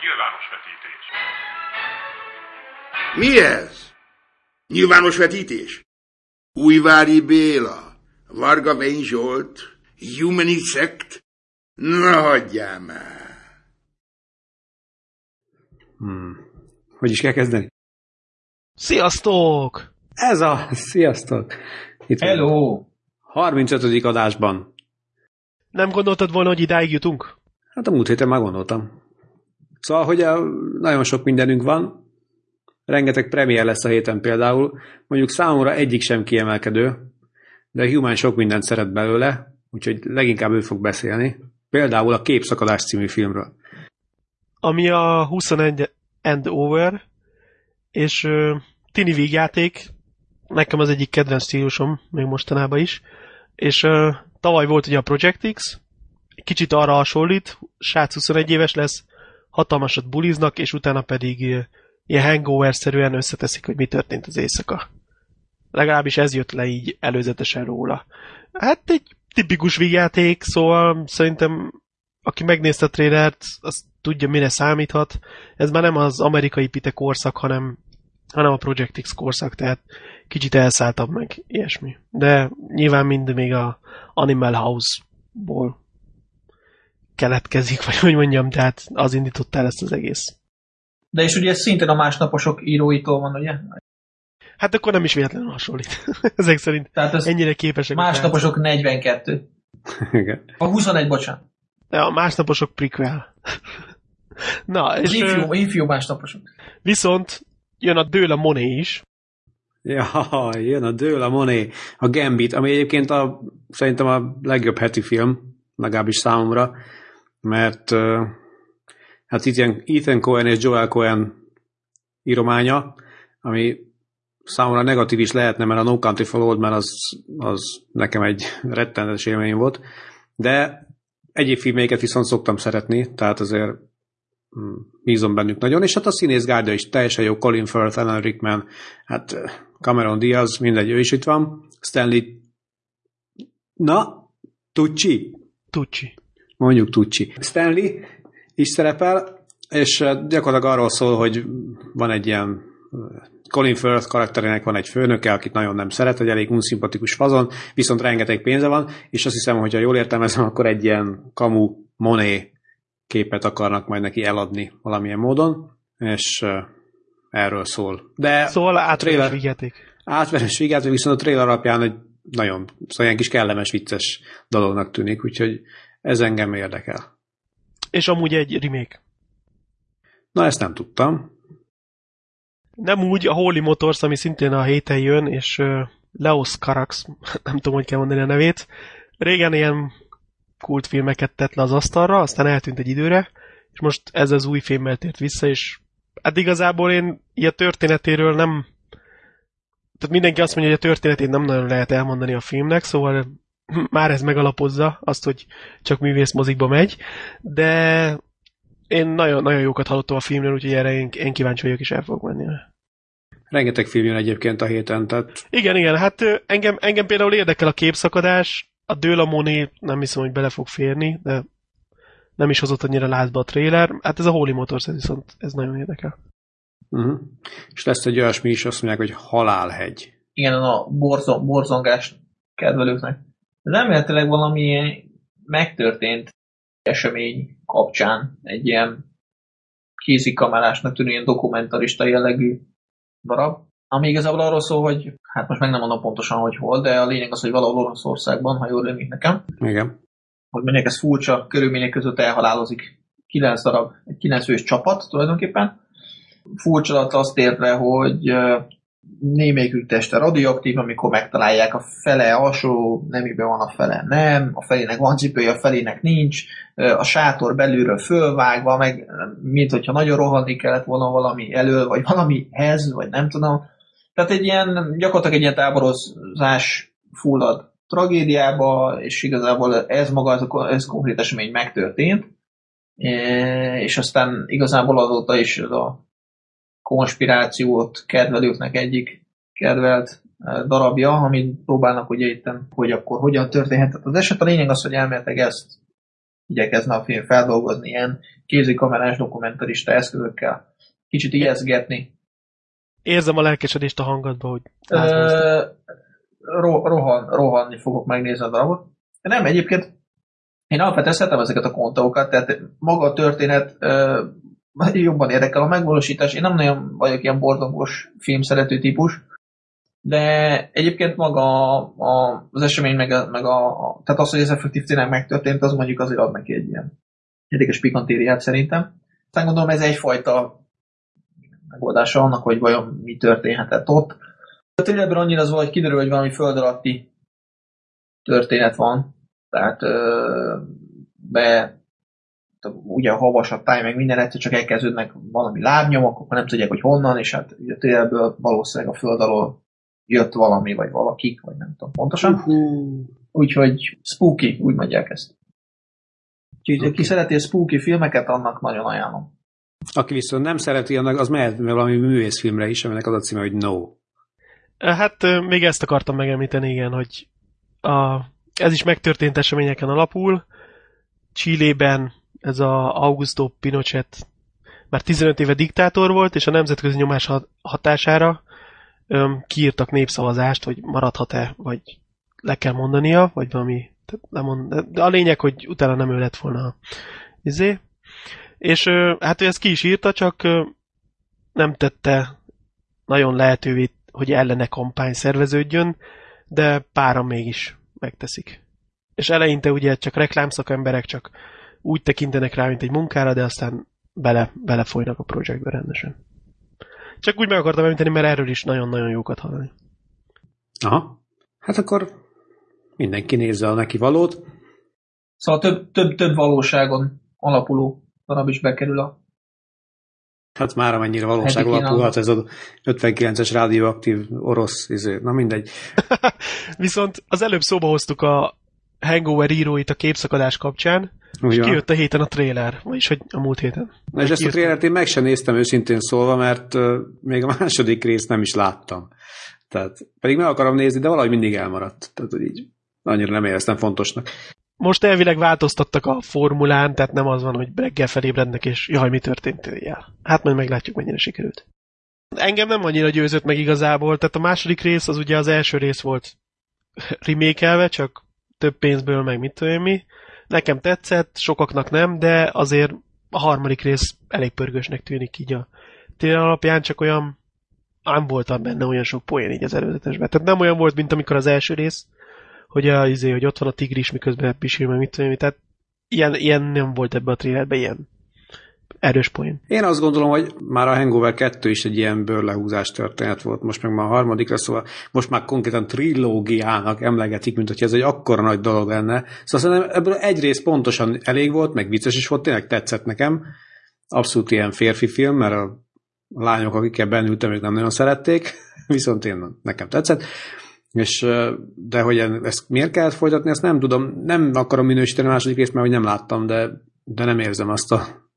Nyilvános vetítés. Mi ez? Nyilvános vetítés? Újvári Béla, Varga Vény Zsolt, Humanisect? Na, hagyjál már! Hmm. Hogy is kell kezdeni? Sziasztok! Ez a... Sziasztok! Itt Hello! 35. adásban. Nem gondoltad volna, hogy idáig jutunk? Hát a múlt héten már gondoltam. Szóval, hogy a, nagyon sok mindenünk van, rengeteg premier lesz a héten például, mondjuk számomra egyik sem kiemelkedő, de a Human sok mindent szeret belőle, úgyhogy leginkább ő fog beszélni. Például a Képszakadás című filmről. Ami a 21 and over, és uh, tini vígjáték, nekem az egyik kedvenc stílusom, még mostanában is, és uh, tavaly volt ugye a Project X, kicsit arra hasonlít, srác 21 éves lesz, hatalmasat buliznak, és utána pedig uh, ilyen hangover-szerűen összeteszik, hogy mi történt az éjszaka. Legalábbis ez jött le így előzetesen róla. Hát egy tipikus vígjáték, szóval szerintem aki megnézte a trailert, az tudja, mire számíthat. Ez már nem az amerikai pite korszak, hanem, hanem a Project X korszak, tehát kicsit elszálltabb meg ilyesmi. De nyilván mind még a Animal House-ból keletkezik, vagy hogy mondjam, tehát az indította el ezt az egész. De és ugye ez szintén a másnaposok íróitól van, ugye? Hát akkor nem is véletlenül hasonlít. Ezek szerint Tehát ez ennyire képesek. a másnaposok 42. Igen. A 21, bocsánat. Ja, a másnaposok prequel. Na, Az és ifjú, ifjú másnaposok. viszont jön a Dőle Moné is, Ja, jön a Dől, a Moné, a Gambit, ami egyébként a, szerintem a legjobb heti film, legalábbis számomra, mert hát ilyen Ethan Cohen és Joel Cohen írománya, ami számomra negatív is lehetne, mert a No Country for Old Man az, az nekem egy rettenetes élmény volt, de egyéb filmeiket viszont szoktam szeretni, tehát azért mm, bízom bennük nagyon, és hát a színész gárda is teljesen jó, Colin Firth, Alan Rickman, hát Cameron Diaz, mindegy, ő is itt van, Stanley, na, Tucci, Tucci. Mondjuk Tucci. Stanley is szerepel, és eh, gyakorlatilag arról szól, hogy van egy ilyen eh, Colin Firth karakterének van egy főnöke, akit nagyon nem szeret, egy elég unszimpatikus fazon, viszont rengeteg pénze van, és azt hiszem, hogy ha jól értelmezem, akkor egy ilyen kamu moné képet akarnak majd neki eladni valamilyen módon, és eh, erről szól. De Szóval átveres trailer- vígjáték. átveres vigát, viszont a trailer alapján egy nagyon, szóval ilyen kis kellemes, vicces dolognak tűnik, úgyhogy ez engem érdekel. És amúgy egy remake. Na, ezt nem tudtam. Nem úgy a Holy Motors, ami szintén a héten jön, és uh, Leos Carax, nem tudom, hogy kell mondani a nevét, régen ilyen kultfilmeket tett le az asztalra, aztán eltűnt egy időre, és most ez az új filmmel tért vissza, és hát igazából én ilyen történetéről nem tehát mindenki azt mondja, hogy a történetét nem nagyon lehet elmondani a filmnek, szóval már ez megalapozza azt, hogy csak művész mozikba megy, de én nagyon, nagyon jókat hallottam a filmről, úgyhogy erre én, én kíváncsi vagyok, és el fogok menni. Rengeteg film jön egyébként a héten, tehát Igen, igen, hát engem, engem például érdekel a képszakadás, a Dőla Moné nem hiszem, hogy bele fog férni, de nem is hozott annyira lázba a trailer. Hát ez a Holy Motors, ez viszont ez nagyon érdekel. uh-huh. és lesz egy olyasmi is, azt mondják, hogy halálhegy. Igen, a borzon, borzongás kedvelőknek. Ez elméletileg valami megtörtént esemény kapcsán egy ilyen kézikamerásnak tűnő ilyen dokumentarista jellegű darab, ami igazából arról szól, hogy hát most meg nem mondom pontosan, hogy hol, de a lényeg az, hogy valahol Oroszországban, ha jól rémlik nekem, Igen. hogy mondják, ez furcsa körülmények között elhalálozik kilenc darab, egy kilenc fős csapat tulajdonképpen. Furcsa alatt azt érve, hogy némelyikük teste radioaktív, amikor megtalálják a fele alsó nemében van, a fele nem, a felének van cipője, a felének nincs, a sátor belülről fölvágva, meg mint hogyha nagyon rohanni kellett volna valami elől, vagy valamihez, vagy nem tudom. Tehát egy ilyen, gyakorlatilag egy ilyen táborozás fullad tragédiába, és igazából ez maga, ez, ez konkrét esemény megtörtént, és aztán igazából azóta is ez a konspirációt kedvelőknek egyik kedvelt e, darabja, amit próbálnak ugye itt, hogy akkor hogyan történhetett az eset. A lényeg az, hogy elméletileg ezt igyekezne a film feldolgozni ilyen kézikamerás dokumentarista eszközökkel. Kicsit ijeszgetni. Érzem a lelkesedést a hangodba, hogy Ö, ro- rohan, rohanni fogok megnézni a darabot. Nem, egyébként én alapvetően szeretem ezeket a kontókat, tehát maga a történet jobban érdekel a megvalósítás. Én nem nagyon vagyok ilyen borzongos filmszerető típus, de egyébként maga a, a, az esemény, meg, a, meg a, tehát az, hogy ez effektív tényleg megtörtént, az mondjuk azért ad neki egy ilyen érdekes pikantériát szerintem. Aztán gondolom ez egyfajta megoldása annak, hogy vajon mi történhetett ott. A ténylegben annyira az hogy kiderül, hogy valami föld alatti történet van. Tehát ö, be ugye a havas, a táj, meg minden egyszer csak elkezdődnek valami lábnyomok, akkor nem tudják, hogy honnan, és hát ugye ténylegből valószínűleg a föld alól jött valami, vagy valakik, vagy nem tudom pontosan. Uh-huh. Úgyhogy spooky, úgy mondják ezt. Úgyhogy okay. aki szereti a spooky filmeket, annak nagyon ajánlom. Aki viszont nem szereti, annak az mehet valami művészfilmre is, aminek az a címe, hogy No. Hát még ezt akartam megemlíteni, igen, hogy a, ez is megtörtént eseményeken alapul. Chilében ez a Augusto Pinochet már 15 éve diktátor volt, és a nemzetközi nyomás hat- hatására öm, kiírtak népszavazást, hogy maradhat-e, vagy le kell mondania, vagy valami. Tehát nem mond, de a lényeg, hogy utána nem ő lett volna izé. És ö, hát ő ezt ki is írta, csak ö, nem tette nagyon lehetővé, hogy ellene kampány szerveződjön, de páran mégis megteszik. És eleinte ugye csak reklámszakemberek csak úgy tekintenek rá, mint egy munkára, de aztán bele, belefolynak a projektbe rendesen. Csak úgy meg akartam említeni, mert erről is nagyon-nagyon jókat hallani. Aha. Hát akkor mindenki nézze a neki valót. Szóval több, több, több valóságon alapuló darab is bekerül a Hát már amennyire valóság alapulhat ez a 59-es rádióaktív orosz, izé, na mindegy. Viszont az előbb szóba hoztuk a Hangover íróit a képszakadás kapcsán, és Ugyan. kijött a héten a trailer, vagyis hogy a múlt héten. Na, és ezt a trélert én meg sem néztem őszintén szólva, mert uh, még a második részt nem is láttam. Tehát pedig meg akarom nézni, de valahogy mindig elmaradt. Tehát, hogy így annyira nem éreztem fontosnak. Most elvileg változtattak a formulán, tehát nem az van, hogy reggel felébrednek, és jaj, mi történt éjjel. Hát majd meglátjuk, mennyire sikerült. Engem nem annyira győzött meg igazából, tehát a második rész az ugye az első rész volt remékelve, csak több pénzből, meg mit tudom én mi. Nekem tetszett, sokaknak nem, de azért a harmadik rész elég pörgősnek tűnik így a tél alapján, csak olyan nem voltam benne olyan sok poén így az előzetesben. Tehát nem olyan volt, mint amikor az első rész, hogy, a, izé, hogy ott van a tigris, miközben pisil, meg mit tudom tehát ilyen, ilyen nem volt ebbe a trailerben, ilyen erős poén. Én azt gondolom, hogy már a Hangover 2 is egy ilyen bőrlehúzás történet volt, most meg már a harmadikra, szóval most már konkrétan trilógiának emlegetik, mint hogy ez egy akkora nagy dolog lenne. Szóval szerintem ebből egy rész pontosan elég volt, meg vicces is volt, tényleg tetszett nekem. Abszolút ilyen férfi film, mert a lányok, akikkel bennültem, ők nem nagyon szerették, viszont én nekem tetszett. És, de hogy ezt miért kellett folytatni, ezt nem tudom. Nem akarom minősíteni a második részt, mert hogy nem láttam, de, de nem érzem azt a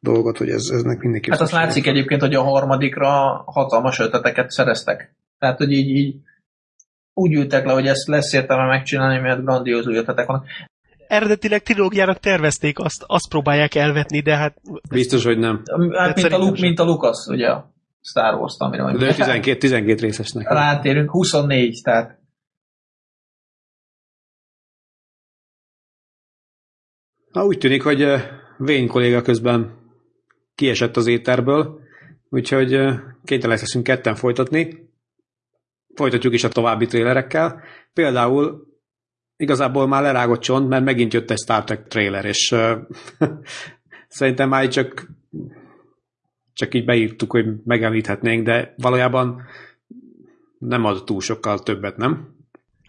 dolgot, hogy ez, eznek mindenki. Hát azt látszik egyébként, hogy a harmadikra hatalmas ötleteket szereztek. Tehát, hogy így, így úgy ültek le, hogy ezt lesz értelme megcsinálni, mert grandióz új ötletek vannak. Eredetileg trilógiának tervezték, azt, azt próbálják elvetni, de hát Biztos, hogy nem. Hát mint a, szerintem Lu- sem. mint a Lucas, ugye Star Wars, amire majd De ő 12, 12 részesnek. rátérünk, 24, tehát Na, úgy tűnik, hogy ö, Vén kolléga közben kiesett az éterből, úgyhogy kénytelenek leszünk ketten folytatni. Folytatjuk is a további trélerekkel. Például igazából már lerágott csont, mert megint jött egy Star Trek trailer, és szerintem már csak csak így beírtuk, hogy megemlíthetnénk, de valójában nem ad túl sokkal többet, nem?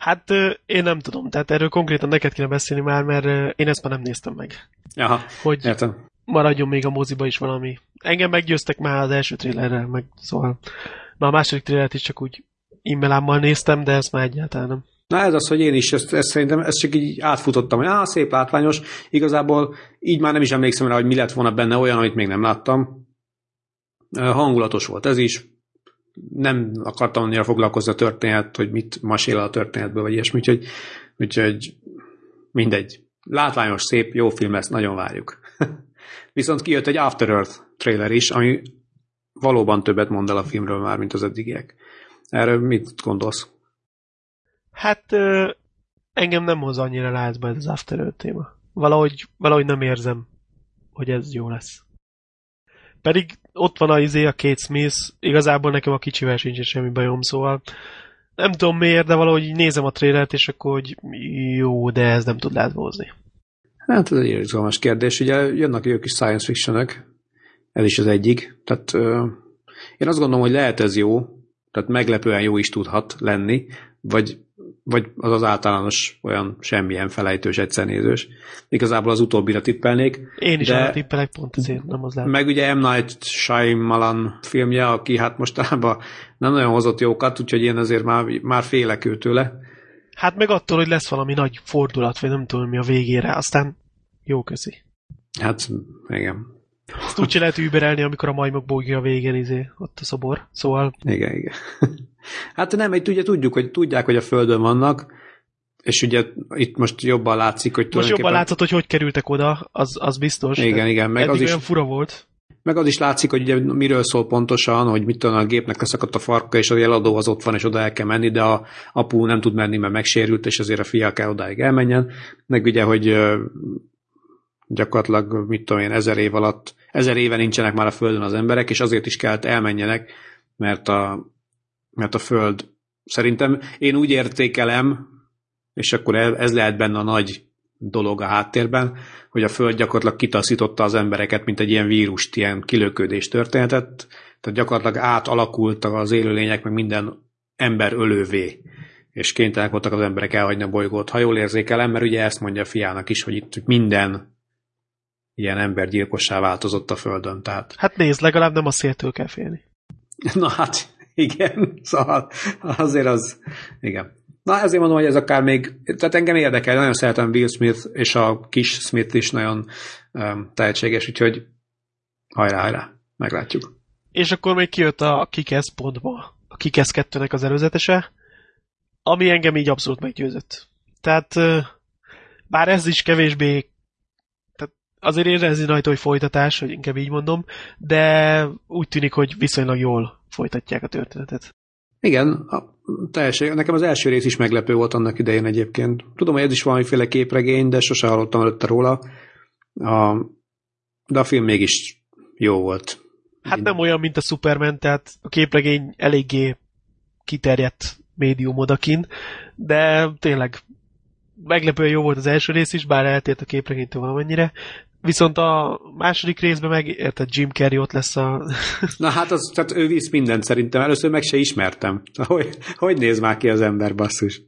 Hát én nem tudom, tehát erről konkrétan neked kéne beszélni már, mert én ezt már nem néztem meg. Aha, Hogy értem. maradjon még a moziba is valami. Engem meggyőztek már az első trailerrel, meg szóval na a második trailert is csak úgy immelámmal néztem, de ezt már egyáltalán nem. Na ez az, hogy én is ezt, ezt szerintem ezt csak így átfutottam, hogy á, szép látványos. Igazából így már nem is emlékszem rá, hogy mi lett volna benne olyan, amit még nem láttam. Hangulatos volt ez is. Nem akartam annyira foglalkozni a történet, hogy mit masél a történetből, vagy ilyesmi, úgyhogy, úgyhogy mindegy. látványos, szép, jó film lesz, nagyon várjuk. Viszont kijött egy After Earth trailer is, ami valóban többet mond el a filmről már, mint az eddigiek. Erről mit gondolsz? Hát engem nem hoz annyira lázba ez az After Earth téma. Valahogy, valahogy nem érzem, hogy ez jó lesz. Pedig ott van a izé, a Kate Smith, igazából nekem a kicsivel sincs semmi bajom, szóval nem tudom miért, de valahogy így nézem a trailert, és akkor hogy jó, de ez nem tud lázba hozni. Hát ez egy izgalmas kérdés. Ugye jönnek jó kis science fiction ez is az egyik. Tehát ö, én azt gondolom, hogy lehet ez jó, tehát meglepően jó is tudhat lenni, vagy, vagy az az általános olyan semmilyen felejtős, egyszernézős. Igazából az utóbbira tippelnék. Én is arra tippelek, pont ezért nem az lehet. Meg ugye M. Night Shyamalan filmje, aki hát mostanában nem nagyon hozott jókat, úgyhogy én azért már, már félek ő tőle. Hát meg attól, hogy lesz valami nagy fordulat, vagy nem tudom mi a végére, aztán jó köszi. Hát, igen. Ezt úgy lehet überelni, amikor a majmok bógja a végén, izé, ott a szobor. Szóval... Igen, igen. Hát nem, itt ugye tudjuk, hogy tudják, hogy a Földön vannak, és ugye itt most jobban látszik, hogy Most jobban látszott, hogy hogy kerültek oda, az, az biztos. Igen, igen. Meg Eddig az olyan is, fura volt. meg az is látszik, hogy ugye miről szól pontosan, hogy mit tudom, a gépnek leszakadt a farka, és az eladó az ott van, és oda el kell menni, de a apu nem tud menni, mert megsérült, és azért a fia kell odáig elmenjen. Meg ugye, hogy gyakorlatilag, mit tudom én, ezer év alatt, ezer éve nincsenek már a Földön az emberek, és azért is kellett elmenjenek, mert a, mert a Föld szerintem én úgy értékelem, és akkor ez lehet benne a nagy dolog a háttérben, hogy a Föld gyakorlatilag kitaszította az embereket, mint egy ilyen vírust, ilyen kilöködés történetet, tehát gyakorlatilag átalakultak az élőlények, meg minden ember ölővé, és kénytelenek voltak az emberek elhagyni a bolygót. Ha jól érzékelem, mert ugye ezt mondja a fiának is, hogy itt minden ilyen embergyilkossá változott a Földön. Tehát, Hát nézd, legalább nem a széltől kell félni. na hát, igen, szóval azért az, igen. Na ezért mondom, hogy ez akár még, tehát engem érdekel, nagyon szeretem Will Smith, és a kis Smith is nagyon um, tehetséges, úgyhogy hajrá, hajrá, meglátjuk. És akkor még kijött a Kikesz pontba, a Kikesz 2-nek az előzetese, ami engem így abszolút meggyőzött. Tehát bár ez is kevésbé azért érezni rajta, hogy folytatás, hogy inkább így mondom, de úgy tűnik, hogy viszonylag jól folytatják a történetet. Igen, a teljeség. Nekem az első rész is meglepő volt annak idején egyébként. Tudom, hogy ez is valamiféle képregény, de sose hallottam előtte róla. A, de a film mégis jó volt. Hát nem olyan, mint a Superman, tehát a képregény eléggé kiterjedt médium odakin, de tényleg meglepően jó volt az első rész is, bár eltért a képregénytől valamennyire. Viszont a második részben meg, érted, Jim Carrey ott lesz a... Na hát az, tehát ő visz mindent szerintem. Először meg se ismertem. Hogy, hogy néz már ki az ember, basszus?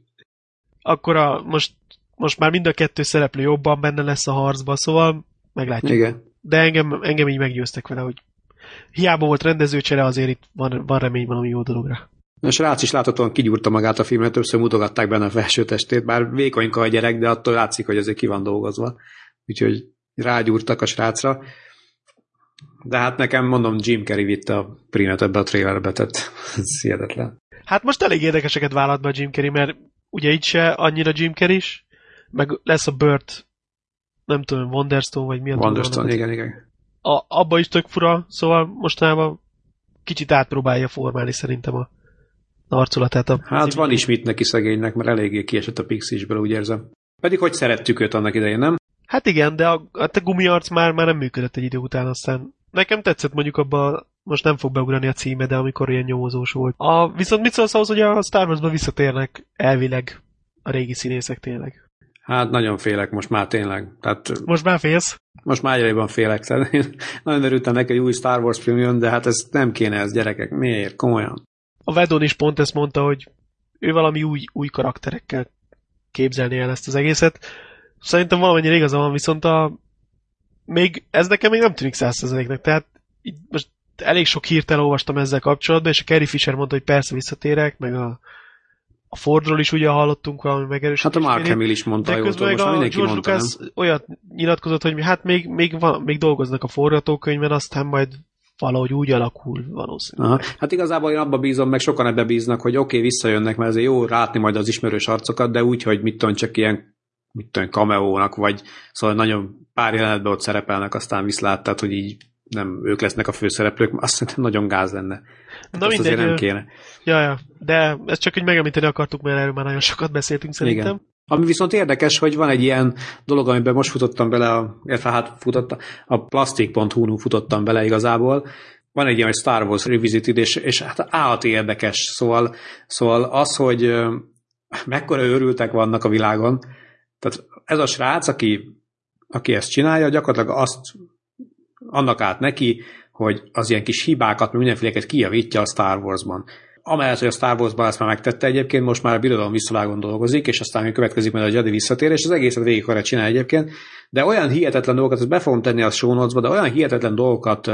akkor a, most, most már mind a kettő szereplő jobban benne lesz a harcba, szóval meglátjuk. Igen. De engem, engem így meggyőztek vele, hogy hiába volt rendezőcsere, azért itt van, van remény valami jó dologra. A srác is láthatóan kigyúrta magát a filmre, többször mutogatták benne a felső testét, bár vékonyka a gyerek, de attól látszik, hogy azért ki van dolgozva. Úgyhogy rágyúrtak a srácra. De hát nekem, mondom, Jim Carrey vitte a primet ebbe a trailerbe, tehát ez hihetetlen. Hát most elég érdekeseket vállalt be a Jim Carrey, mert ugye így se annyira Jim Carrey is, meg lesz a Burt, nem tudom, Wonderstone, vagy mi a Wonderstone, igen, igen. a, abba is tök fura, szóval mostanában kicsit átpróbálja formálni szerintem a arculatát. A Hát van is mit neki szegénynek, mert eléggé kiesett a Pixisből, úgy érzem. Pedig hogy szerettük őt annak idején, nem? Hát igen, de a, a te gumiarc már, már nem működött egy idő után, aztán nekem tetszett mondjuk abba, most nem fog beugrani a címe, de amikor ilyen nyomozós volt. A, viszont mit szólsz ahhoz, hogy a Star Wars-ba visszatérnek elvileg a régi színészek tényleg? Hát nagyon félek most már tényleg. Tehát Most már félsz? most már egyre félek. Tehát én nagyon örültem neki, hogy új Star Wars film jön, de hát ez nem kéne ez, gyerekek. Miért? Komolyan. A Vedon is pont ezt mondta, hogy ő valami új, új karakterekkel képzelni el ezt az egészet. Szerintem valamennyire igaza van, viszont a, még, ez nekem még nem tűnik százszerzeléknek, tehát így most elég sok hírt elolvastam ezzel kapcsolatban, és a Carrie Fisher mondta, hogy persze visszatérek, meg a, a Fordról is ugye hallottunk valami megerősítést. Hát a Mark Hamill is mondta, de közben most a mindenki George mondta, Lucas nem? olyat nyilatkozott, hogy hát még, még, van, még dolgoznak a forgatókönyvben, aztán majd valahogy úgy alakul valószínűleg. Aha. Hát igazából én abba bízom, meg sokan ebbe bíznak, hogy oké, okay, visszajönnek, mert azért jó látni majd az ismerős arcokat, de úgy, hogy mit tudom, csak ilyen mit tudom, cameo vagy szóval nagyon pár jelenetben ott szerepelnek, aztán viszlát, tehát hogy így nem ők lesznek a főszereplők, azt szerintem nagyon gáz lenne. Na mindegy, azért nem kéne. Ja, ja, de ezt csak hogy megemlíteni akartuk, mert erről már nagyon sokat beszéltünk szerintem. Igen. Ami viszont érdekes, hogy van egy ilyen dolog, amiben most futottam bele, a, illetve hát futottam, a plastic.hu-n futottam bele igazából, van egy ilyen, hogy Star Wars Revisited, és, és hát állati érdekes, szóval, szóval az, hogy mekkora őrültek vannak a világon, tehát ez a srác, aki, aki ezt csinálja, gyakorlatilag azt annak át neki, hogy az ilyen kis hibákat, mindenféleket kijavítja a Star Wars-ban. Amellett, hogy a Star Wars-ban ezt már megtette egyébként, most már a birodalom visszavágon dolgozik, és aztán következik majd a Jedi visszatérés, és az egészet végig akarja csinálni egyébként, de olyan hihetetlen dolgokat, ezt be fogom tenni a show notes de olyan hihetetlen dolgokat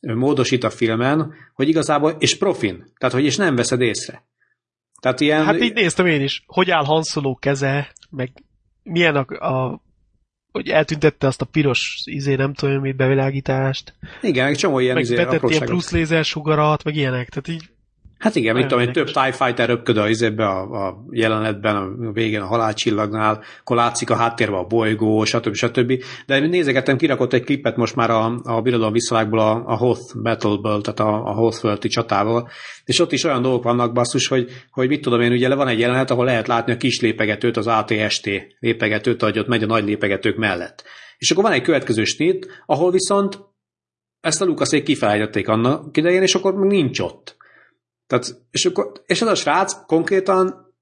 módosít a filmen, hogy igazából, és profin, tehát hogy és nem veszed észre. Tehát ilyen... Hát így néztem én is, hogy áll Hanszoló keze, meg milyen a, a hogy eltüntette azt a piros izé, nem tudom, mit bevilágítást. Igen, egy csomó ilyen meg izé, betett ilyen plusz lézersugarat, meg ilyenek, tehát így Hát igen, mit tudom, egy több TIE Fighter röpköd a, izébe, a, a jelenetben, a végén a halálcsillagnál, akkor látszik a háttérben a bolygó, stb. stb. De nézegettem, kirakott egy klipet most már a, a Birodalom visszavágból a, a Hoth Battle-ből, tehát a, a Hoth csatával, és ott is olyan dolgok vannak basszus, hogy, hogy mit tudom én, ugye van egy jelenet, ahol lehet látni a kis lépegetőt, az ATST lépegetőt, ahogy ott megy a nagy lépegetők mellett. És akkor van egy következő snit, ahol viszont ezt a Lukaszék kifelejtették annak idején, és akkor nincs ott. Tehát, és, akkor, és ez a srác konkrétan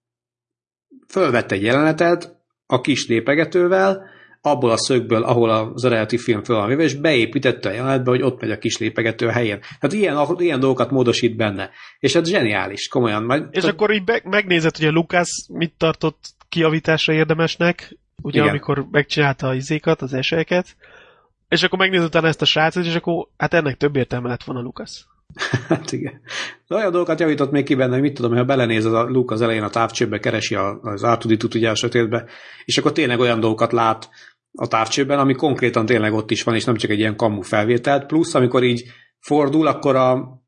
fölvette egy jelenetet a kis lépegetővel, abból a szögből, ahol az eredeti film föl van véve, és beépítette a jelenetbe, hogy ott megy a kis lépegető helyén. Hát ilyen, ilyen dolgokat módosít benne. És ez zseniális, komolyan. Majd, és tehát... akkor így be, megnézed, hogy a Lukász mit tartott kiavításra érdemesnek, ugye Igen. amikor megcsinálta az izékat, az eselyeket, és akkor megnézed utána ezt a srácot, és akkor hát ennek több értelme lett volna Lukasz. Hát igen. Olyan dolgokat javított még ki benne, hogy mit tudom, ha belenéz a Luke az elején a távcsőbe, keresi az átuditut ugye a sötétbe, és akkor tényleg olyan dolgokat lát a távcsőben, ami konkrétan tényleg ott is van, és nem csak egy ilyen kamu felvételt, plusz amikor így fordul, akkor a,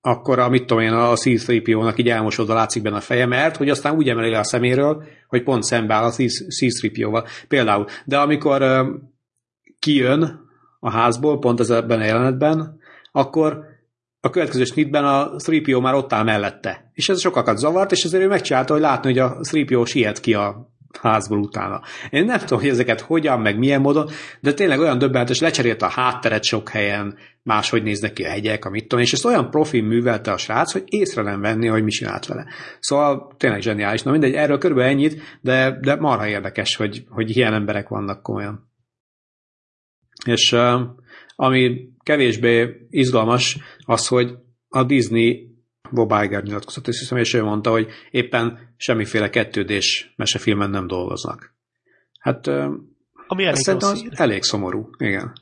akkor a, mit tudom én, a C-3PO-nak így elmosodva látszik benne a feje, mert hogy aztán úgy emeli le a szeméről, hogy pont szembe áll a C-3PO-val. Például. De amikor uh, kijön a házból, pont ez ebben a jelenetben, akkor a következő snitben a 3PO már ott áll mellette. És ez sokakat zavart, és ezért ő megcsinálta, hogy látni, hogy a 3PO siet ki a házból utána. Én nem tudom, hogy ezeket hogyan, meg milyen módon, de tényleg olyan döbbenetes, lecserélte a hátteret sok helyen, máshogy néznek ki a hegyek, amit tudom, és ezt olyan profi művelte a srác, hogy észre nem venni, hogy mi csinált vele. Szóval tényleg zseniális. Na mindegy, erről körülbelül ennyit, de, de marha érdekes, hogy, hogy ilyen emberek vannak komolyan. És ami kevésbé izgalmas az, hogy a Disney Bob Iger nyilatkozott, és hiszem, és ő mondta, hogy éppen semmiféle kettődés mesefilmen nem dolgoznak. Hát Ami elég, szerintem elég szomorú, igen.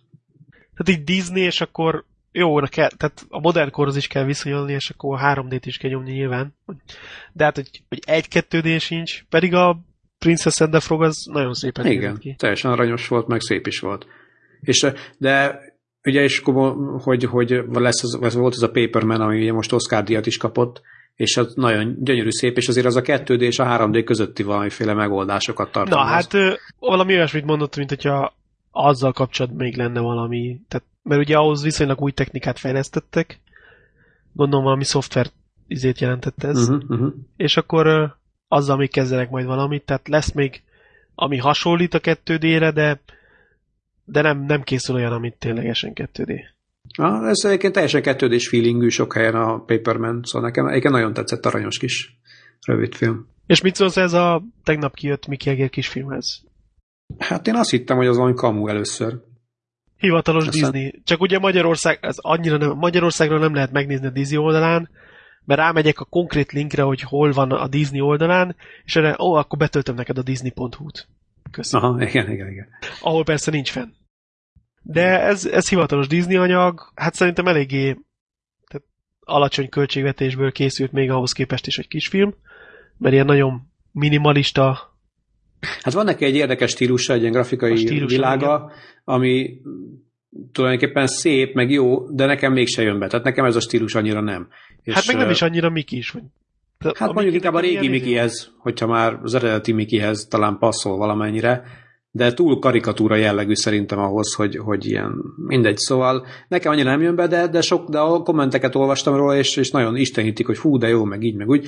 Tehát így Disney, és akkor jó, kell, tehát a modern korhoz is kell viszonyulni, és akkor a 3D-t is kell nyomni nyilván. De hát, hogy, hogy egy 2D sincs, pedig a Princess and the Frog az nagyon szépen Igen, ki. teljesen aranyos volt, meg szép is volt. És, de ugye, és akkor, hogy, hogy lesz az, az volt az a Paperman, ami ugye most Oscar díjat is kapott, és az nagyon gyönyörű szép, és azért az a 2D és a 3D közötti valamiféle megoldásokat tartalmaz. Na hát valami olyasmit mondott, mint hogyha azzal kapcsolatban még lenne valami, tehát, mert ugye ahhoz viszonylag új technikát fejlesztettek, gondolom valami szoftver izét jelentett ez, uh-huh, uh-huh. és akkor azzal még kezdenek majd valamit, tehát lesz még, ami hasonlít a 2D-re, de de nem, nem készül olyan, amit ténylegesen 2D. Ah, ez egyébként teljesen 2 feelingű sok helyen a Paperman, szóval nekem egyébként nagyon tetszett aranyos kis rövid film. És mit szólsz ez a tegnap kijött Mickey Jagger kisfilmhez? Hát én azt hittem, hogy az valami kamu először. Hivatalos Aztán... Disney. Csak ugye Magyarország, ez annyira nem, Magyarországról nem lehet megnézni a Disney oldalán, mert rámegyek a konkrét linkre, hogy hol van a Disney oldalán, és erre, ó, akkor betöltöm neked a disney.hu-t. Köszönöm. Aha, igen, igen, igen. Ahol persze nincs fenn. De ez, ez hivatalos Disney anyag, hát szerintem eléggé tehát alacsony költségvetésből készült még ahhoz képest is egy kisfilm, mert ilyen nagyon minimalista Hát van neki egy érdekes stílusa, egy ilyen grafikai stílusa, világa, igen. ami tulajdonképpen szép, meg jó, de nekem mégse jön be. Tehát nekem ez a stílus annyira nem. És hát meg nem is annyira Miki is. Vagy Hát mondjuk inkább a régi Mikihez, hogyha már az eredeti Mikihez talán passzol valamennyire, de túl karikatúra jellegű szerintem ahhoz, hogy, hogy ilyen mindegy. Szóval nekem annyira nem jön be, de, de sok, de a kommenteket olvastam róla, és, és nagyon istenítik, hogy hú, de jó, meg így, meg úgy.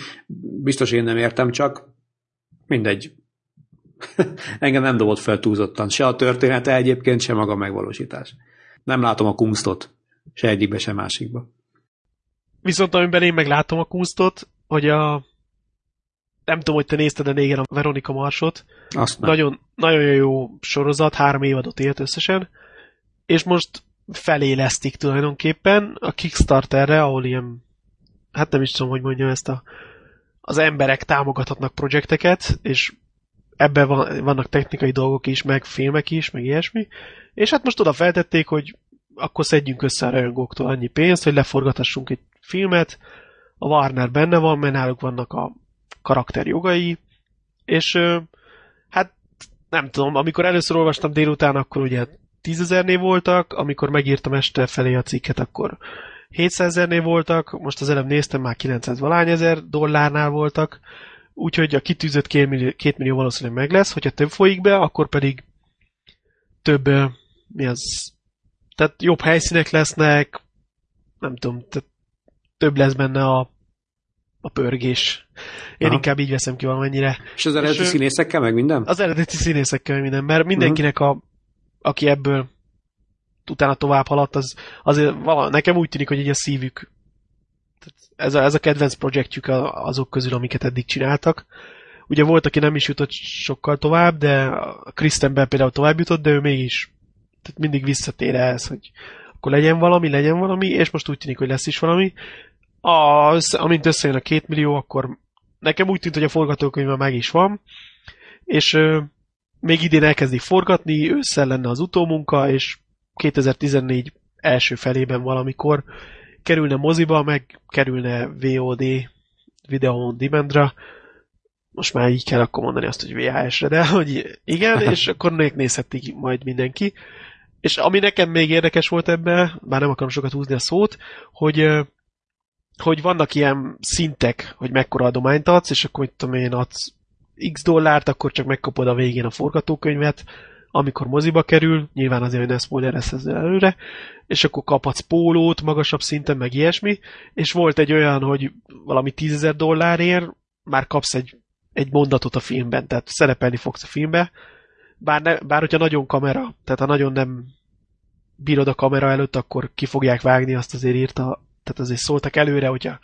Biztos én nem értem, csak mindegy. Engem nem dobott fel túlzottan. Se a története egyébként, se maga a megvalósítás. Nem látom a kunstot. Se egyikbe, se másikba. Viszont amiben én meglátom a kunstot, hogy a nem tudom, hogy te nézted-e régen a Veronika Marsot. Azt nem. Nagyon, nagyon jó sorozat, három évadot élt összesen, és most felélesztik tulajdonképpen a Kickstarterre, ahol ilyen, hát nem is tudom, hogy mondjam ezt a, az emberek támogathatnak projekteket, és ebben van, vannak technikai dolgok is, meg filmek is, meg ilyesmi, és hát most oda feltették, hogy akkor szedjünk össze a rajongóktól annyi pénzt, hogy leforgatassunk egy filmet, a Warner benne van, mert náluk vannak a karakter jogai, és hát nem tudom, amikor először olvastam délután, akkor ugye 10 ezernél voltak, amikor megírtam este felé a cikket, akkor 700 ezernél voltak, most az előbb néztem, már 900 valány ezer dollárnál voltak, úgyhogy a kitűzött 2 millió, 2 millió valószínűleg meg lesz, hogyha több folyik be, akkor pedig több, mi az, tehát jobb helyszínek lesznek, nem tudom, tehát több lesz benne a, a pörgés. Én Aha. inkább így veszem ki valamennyire. És az eredeti és, színészekkel meg minden? Az eredeti színészekkel meg minden, mert mindenkinek, a, aki ebből utána tovább haladt, az, azért vala, nekem úgy tűnik, hogy egy a szívük ez a, ez a kedvenc projektjük azok közül, amiket eddig csináltak. Ugye volt, aki nem is jutott sokkal tovább, de Kristen Bell például tovább jutott, de ő mégis tehát mindig visszatér ez, hogy akkor legyen valami, legyen valami, és most úgy tűnik, hogy lesz is valami. Az, amint összejön a két millió, akkor nekem úgy tűnt, hogy a forgatókönyv meg is van, és ö, még idén elkezdik forgatni, ősszel lenne az utómunka, és 2014 első felében valamikor kerülne moziba, meg kerülne VOD, Video on Demandra, most már így kell akkor mondani azt, hogy VHS-re, de hogy igen, és akkor még nézhetik majd mindenki. És ami nekem még érdekes volt ebben, bár nem akarom sokat húzni a szót, hogy hogy vannak ilyen szintek, hogy mekkora adományt adsz, és akkor, mit tudom én, adsz x dollárt, akkor csak megkapod a végén a forgatókönyvet, amikor moziba kerül, nyilván azért, hogy ne spoileresz ezzel előre, és akkor kaphatsz pólót magasabb szinten, meg ilyesmi, és volt egy olyan, hogy valami tízezer dollárért már kapsz egy, egy mondatot a filmben, tehát szerepelni fogsz a filmbe, bár, ne, bár hogyha nagyon kamera, tehát ha nagyon nem bírod a kamera előtt, akkor ki fogják vágni, azt azért írta, tehát azért szóltak előre, hogyha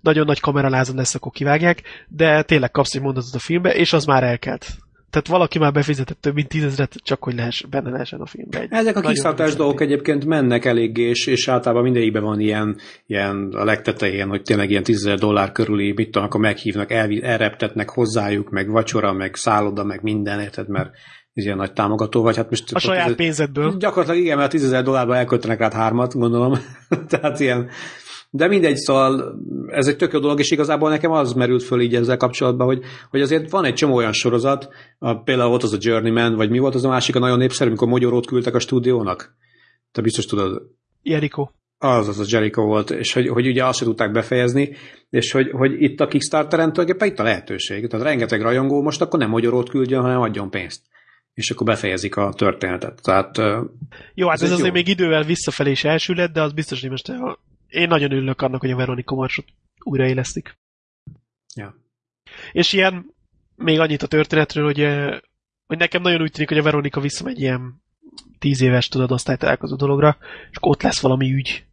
nagyon nagy kameralázon lesz, akkor kivágják, de tényleg kapsz egy mondatot a filmbe, és az már elkelt. Tehát valaki már befizetett több mint tízezret, csak hogy lehess, benne lehessen a filmbe. Egy Ezek a kiszálltás dolgok egyébként mennek eléggé, és, és általában mindegyikben van ilyen, ilyen a legtetején, hogy tényleg ilyen tízezer dollár körüli, mit tudom, akkor meghívnak, el, elreptetnek hozzájuk, meg vacsora, meg szálloda, meg minden, érted, mert ilyen nagy támogató vagy. Hát most a saját pénzedből. Gyakorlatilag igen, mert 10 dollárba elköltenek rá hármat, gondolom. Tehát ilyen, de mindegy, szóval ez egy tök jó dolog, és igazából nekem az merült föl így ezzel kapcsolatban, hogy, hogy azért van egy csomó olyan sorozat, a, például volt az a Journeyman, vagy mi volt az a másik, a nagyon népszerű, amikor Mogyorót küldtek a stúdiónak? Te biztos tudod. Jericho. Az, az a Jericho volt, és hogy, hogy ugye azt se tudták befejezni, és hogy, hogy itt a Kickstarteren tulajdonképpen itt a lehetőség. Tehát rengeteg rajongó most akkor nem Mogyorót küldjön, hanem adjon pénzt és akkor befejezik a történetet. Tehát, jó, hát ez, ez azért jó. még idővel visszafelé is elsület, de az biztos, hogy most én nagyon örülök annak, hogy a Veronika Marsot újraélesztik. Ja. És ilyen, még annyit a történetről, hogy, hogy nekem nagyon úgy tűnik, hogy a Veronika visszamegy ilyen tíz éves tudod osztálytalálkozó dologra, és ott lesz valami ügy.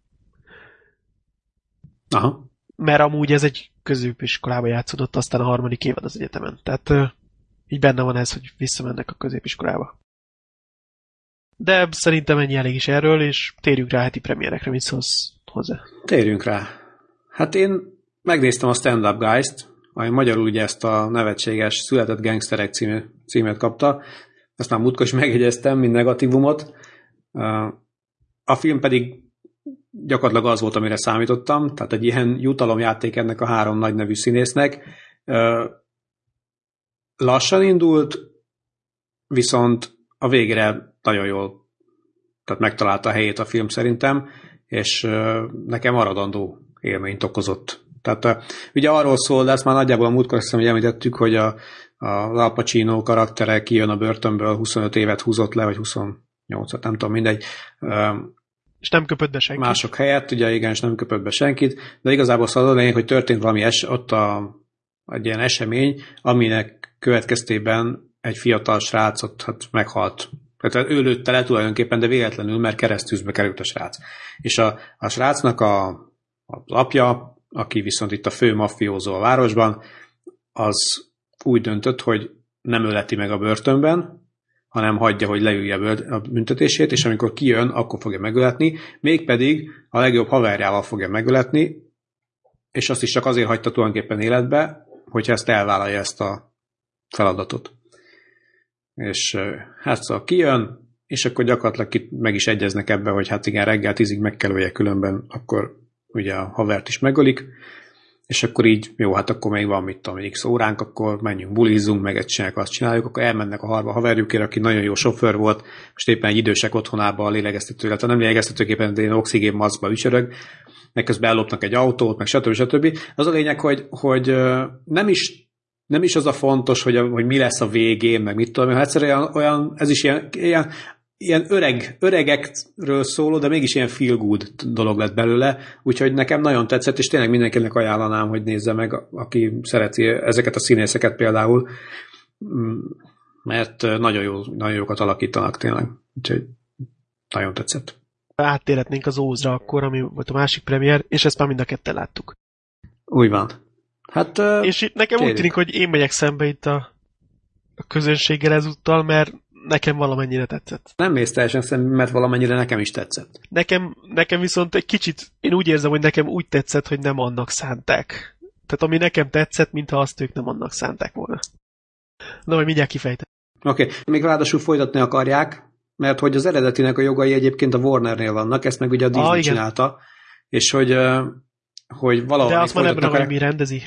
Aha. Mert amúgy ez egy középiskolába játszódott, aztán a harmadik évad az egyetemen. Tehát így benne van ez, hogy visszamennek a középiskolába. De szerintem ennyi elég is erről, és térjünk rá heti premierekre, mit szólsz hozzá? Térjünk rá. Hát én megnéztem a Stand Up Guys-t, ami magyarul ugye ezt a nevetséges Született Gangsterek című, címet kapta. Aztán múltkor is megjegyeztem, mint negatívumot. A film pedig gyakorlatilag az volt, amire számítottam, tehát egy ilyen jutalomjáték ennek a három nagy nevű színésznek. Lassan indult, viszont a végre nagyon jól tehát megtalálta a helyét a film szerintem, és nekem maradandó élményt okozott. Tehát ugye arról szól, de ezt már nagyjából a múltkor hiszem, hogy említettük, hogy a, a Al Pacino karaktere kijön a börtönből, 25 évet húzott le, vagy 28 nem tudom, mindegy. És nem köpött be senkit. Mások helyett, ugye igen, és nem köpött be senkit, de igazából szóval lényeg, hogy történt valami es, ott a, egy ilyen esemény, aminek következtében egy fiatal srácot hát meghalt. Tehát ő lőtte le tulajdonképpen, de véletlenül, mert keresztűzbe került a srác. És a, a srácnak a, a apja, aki viszont itt a fő maffiózó a városban, az úgy döntött, hogy nem öleti meg a börtönben, hanem hagyja, hogy leülje a büntetését, és amikor kijön, akkor fogja megöletni, mégpedig a legjobb haverjával fogja megöletni, és azt is csak azért hagyta tulajdonképpen életbe, hogyha ezt elvállalja ezt a feladatot. És hát szóval kijön, és akkor gyakorlatilag meg is egyeznek ebbe, hogy hát igen, reggel tízig meg kell ölje, különben akkor ugye a havert is megölik, és akkor így, jó, hát akkor még van, mit tudom, x óránk, akkor menjünk, bulizzunk, meg egy csináljuk, azt csináljuk, akkor elmennek a harba haverjukért, aki nagyon jó sofőr volt, most éppen egy idősek otthonába a lélegeztető, illetve nem lélegeztetőképpen, de én oxigén maszkba ücsörög, meg közben ellopnak egy autót, meg stb. stb. Az a lényeg, hogy, hogy nem is nem is az a fontos, hogy, a, hogy mi lesz a végén, meg mit tudom, mert egyszerűen olyan, ez is ilyen, ilyen ilyen öreg, öregekről szóló, de mégis ilyen feel good dolog lett belőle, úgyhogy nekem nagyon tetszett, és tényleg mindenkinek ajánlanám, hogy nézze meg, aki szereti ezeket a színészeket például, mm, mert nagyon, jó, nagyon jókat alakítanak tényleg, úgyhogy nagyon tetszett. Áttérhetnénk az Ózra akkor, ami volt a másik premier, és ezt már mind a ketten láttuk. Úgy van. Hát, és itt nekem kérjük. úgy tűnik, hogy én megyek szembe itt a, a közönséggel ezúttal, mert nekem valamennyire tetszett. Nem mész teljesen szemben, mert valamennyire nekem is tetszett. Nekem, nekem viszont egy kicsit, én úgy érzem, hogy nekem úgy tetszett, hogy nem annak szánták. Tehát ami nekem tetszett, mintha azt ők nem annak szánták volna. Na, majd mindjárt kifejtem. Oké, okay. még ráadásul folytatni akarják, mert hogy az eredetinek a jogai egyébként a Warnernél vannak, ezt meg ugye a Disney ah, csinálta, és hogy, hogy valahol... De azt már nem rendezi.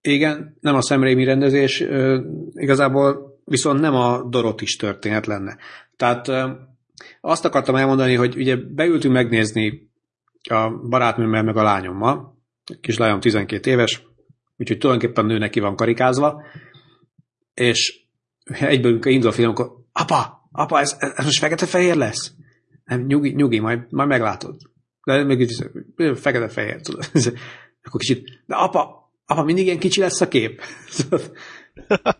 Igen, nem a Sam Raimi rendezés, igazából viszont nem a Dorotis történet lenne. Tehát azt akartam elmondani, hogy ugye beültünk megnézni a barátnőmmel meg a lányommal, a kislányom 12 éves, úgyhogy tulajdonképpen nő neki van karikázva, és egyből, amikor indul a film, akkor apa, apa, ez, ez most fekete-fehér lesz? Nem, nyugi, nyugi, majd, majd meglátod. De még fekete-fehér, tudod. Akkor kicsit, de apa, apa, mindig ilyen kicsi lesz a kép.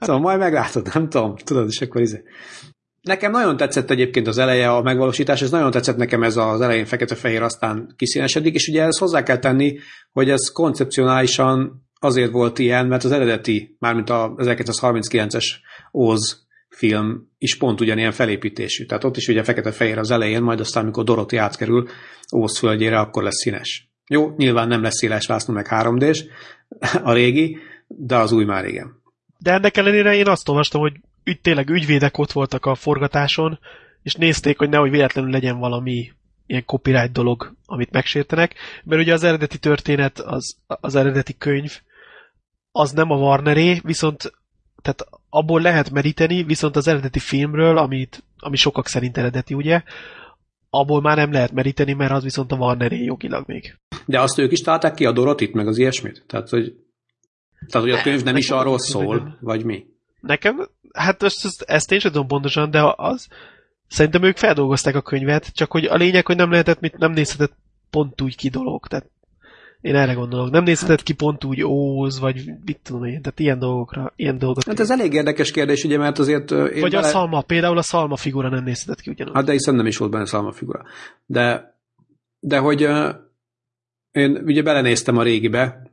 szóval majd meglátod, nem tudom, tudod, és akkor izé. Nekem nagyon tetszett egyébként az eleje, a megvalósítás, ez nagyon tetszett nekem ez az elején fekete-fehér, aztán kiszínesedik, és ugye ezt hozzá kell tenni, hogy ez koncepcionálisan azért volt ilyen, mert az eredeti, mármint a 1939-es Oz film is pont ugyanilyen felépítésű. Tehát ott is ugye fekete-fehér az elején, majd aztán, amikor Dorothy átkerül Óz földjére, akkor lesz színes. Jó, nyilván nem lesz széles vászló, meg 3 d a régi, de az új már igen. De ennek ellenére én azt olvastam, hogy ügy, tényleg ügyvédek ott voltak a forgatáson, és nézték, hogy nehogy véletlenül legyen valami ilyen copyright dolog, amit megsértenek, mert ugye az eredeti történet, az, az eredeti könyv, az nem a Warneré, viszont tehát abból lehet meríteni, viszont az eredeti filmről, amit, ami sokak szerint eredeti, ugye, abból már nem lehet meríteni, mert az viszont a Warneré jogilag még. De azt ők is találták ki a Dorotit, meg az ilyesmit? Tehát, hogy tehát, hogy a könyv nem is arról szól, vagy mi? Nekem, hát ezt, ezt, ezt én sem tudom pontosan, de az, szerintem ők feldolgozták a könyvet, csak hogy a lényeg, hogy nem lehetett, mit nem nézhetett pont úgy ki dolog, tehát én erre gondolok. Nem nézhetett ki pont úgy óz, vagy mit tudom én, tehát ilyen dolgokra, ilyen dolgok. Hát ez elég érdekes kérdés, ugye, mert azért... Én vagy bele... a szalma, például a szalma figura nem nézhetett ki ugyanúgy. Hát de hiszen nem is volt benne szalma figura. De, de hogy uh, én ugye belenéztem a régibe,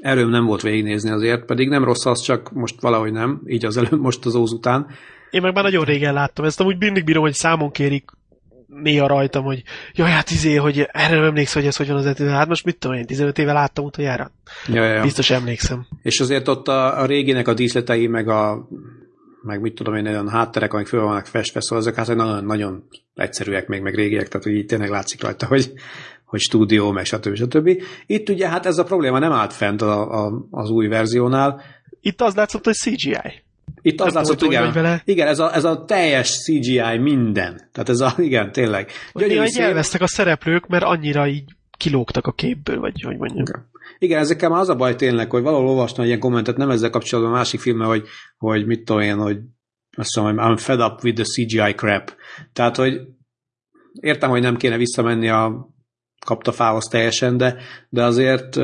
erőm nem volt végignézni azért, pedig nem rossz az, csak most valahogy nem, így az előbb, most az óz után. Én meg már nagyon régen láttam, ezt amúgy mindig bírom, hogy számon kérik néha rajtam, hogy jaj, hát izé, hogy erre nem emlékszem, hogy ez hogy van az ető. Hát most mit tudom én, 15 éve láttam utoljára. Ja, ja. Biztos emlékszem. És azért ott a, a réginek a díszletei, meg a meg mit tudom én, olyan hátterek, amik föl vannak festve, szóval ezek hát nagyon, nagyon egyszerűek még, meg régiek, tehát hogy így tényleg látszik rajta, hogy, hogy stúdió, meg stb. stb. Itt ugye hát ez a probléma nem állt fent a, a, az új verziónál. Itt az látszott, hogy CGI. Itt az látszott, igen, vele. igen ez, a, ez a teljes CGI minden. Tehát ez a, igen, tényleg. Hogy néha szép... elvesztek a szereplők, mert annyira így kilógtak a képből, vagy hogy mondjam. Okay. Igen, ezekkel már az a baj tényleg, hogy valahol olvastam ilyen kommentet, nem ezzel kapcsolatban a másik filmmel, hogy, hogy mit tudom én, hogy azt mondom, I'm fed up with the CGI crap. Tehát, hogy értem, hogy nem kéne visszamenni a kapta fához teljesen, de, de azért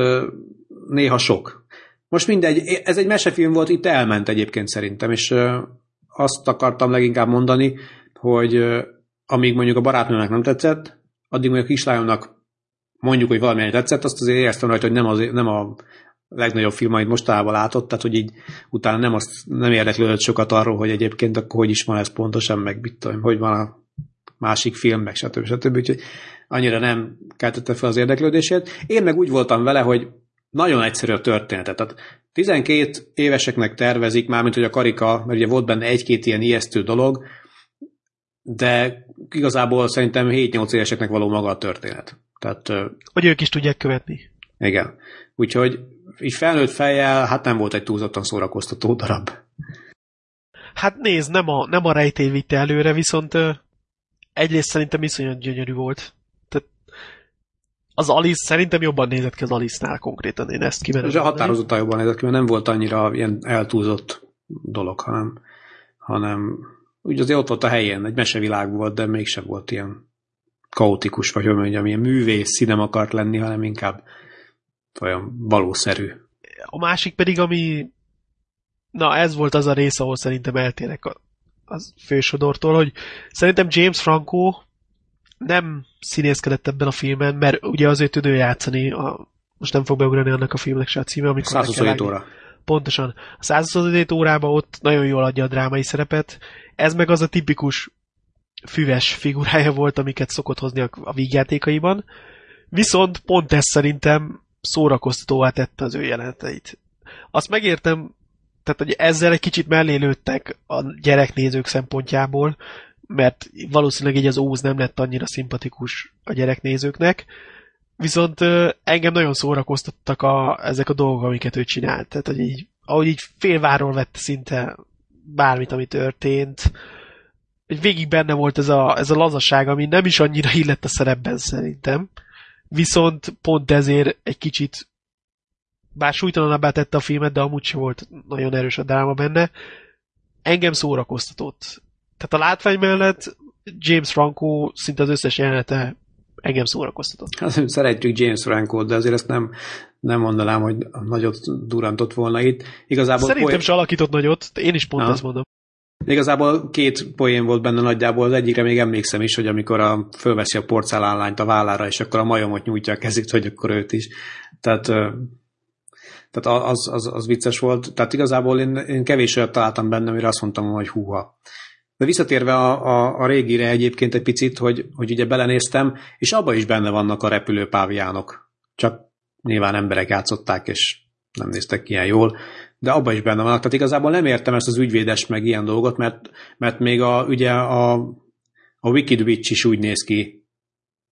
néha sok. Most mindegy, ez egy mesefilm volt, itt elment egyébként szerintem, és azt akartam leginkább mondani, hogy amíg mondjuk a barátnőnek nem tetszett, addig mondjuk a kislányomnak mondjuk, hogy valamilyen tetszett, azt azért éreztem rajta, hogy nem, az, nem a legnagyobb film, amit mostanában látott, tehát hogy így utána nem, azt, nem érdeklődött sokat arról, hogy egyébként akkor hogy is van ez pontosan, meg mit tudom, hogy van a másik film, meg stb. stb. Úgyhogy annyira nem keltette fel az érdeklődését. Én meg úgy voltam vele, hogy nagyon egyszerű a történetet. Tehát 12 éveseknek tervezik, mármint hogy a karika, mert ugye volt benne egy-két ilyen ijesztő dolog, de igazából szerintem 7-8 éveseknek való maga a történet. Tehát, hogy ők is tudják követni. Igen. Úgyhogy így felnőtt fejjel, hát nem volt egy túlzottan szórakoztató darab. Hát nézd, nem a, nem a rejtély vitte előre, viszont egyrészt szerintem iszonyat gyönyörű volt. Tehát az Alice szerintem jobban nézett ki az Alice-nál konkrétan, én ezt kimerem. És határozottan jobban nézett ki, mert nem volt annyira ilyen eltúlzott dolog, hanem, hanem úgy azért ott volt a helyén, egy mesevilág volt, de mégsem volt ilyen kaotikus, vagy hogy mondjam, ilyen művész színem akart lenni, hanem inkább olyan valószerű. A másik pedig, ami na ez volt az a rész, ahol szerintem eltérek a, az fősodortól, hogy szerintem James Franco nem színészkedett ebben a filmen, mert ugye azért tud ő játszani, a, most nem fog beugrani annak a filmnek se a címe, amikor 127 óra. Pontosan. A 127 órában ott nagyon jól adja a drámai szerepet. Ez meg az a tipikus füves figurája volt, amiket szokott hozni a vígjátékaiban. Viszont pont ez szerintem szórakoztatóvá tette az ő jeleneteit. Azt megértem, tehát hogy ezzel egy kicsit mellé lőttek a gyereknézők szempontjából, mert valószínűleg így az Óz nem lett annyira szimpatikus a gyereknézőknek, viszont engem nagyon szórakoztattak a, ezek a dolgok, amiket ő csinált. Tehát, hogy így, ahogy így félváról vette szinte bármit, ami történt, hogy végig benne volt ez a, ez a lazaság, ami nem is annyira illett a szerepben szerintem, viszont pont ezért egy kicsit bár súlytalanabbá tette a filmet, de amúgy sem volt nagyon erős a dráma benne, engem szórakoztatott. Tehát a látvány mellett James Franco szinte az összes jelenete engem szórakoztatott. Hát, szeretjük James Franco, de azért ezt nem, nem mondanám, hogy nagyot durantott volna itt. Igazából Szerintem poén... se alakított nagyot, én is pont ha. ezt mondom. Igazából két poén volt benne nagyjából, az egyikre még emlékszem is, hogy amikor a, fölveszi a porcelánlányt a vállára, és akkor a majomot nyújtja a kezét, hogy akkor őt is. Tehát, tehát az, az, az vicces volt. Tehát igazából én, én kevés olyat találtam benne, amire azt mondtam, hogy húha. De visszatérve a, a, a régire egyébként egy picit, hogy, hogy ugye belenéztem, és abban is benne vannak a repülőpáviánok. Csak nyilván emberek játszották, és nem néztek ilyen jól de abban is benne vannak. Tehát igazából nem értem ezt az ügyvédes meg ilyen dolgot, mert, mert még a, ugye a, a Wicked Witch is úgy néz ki,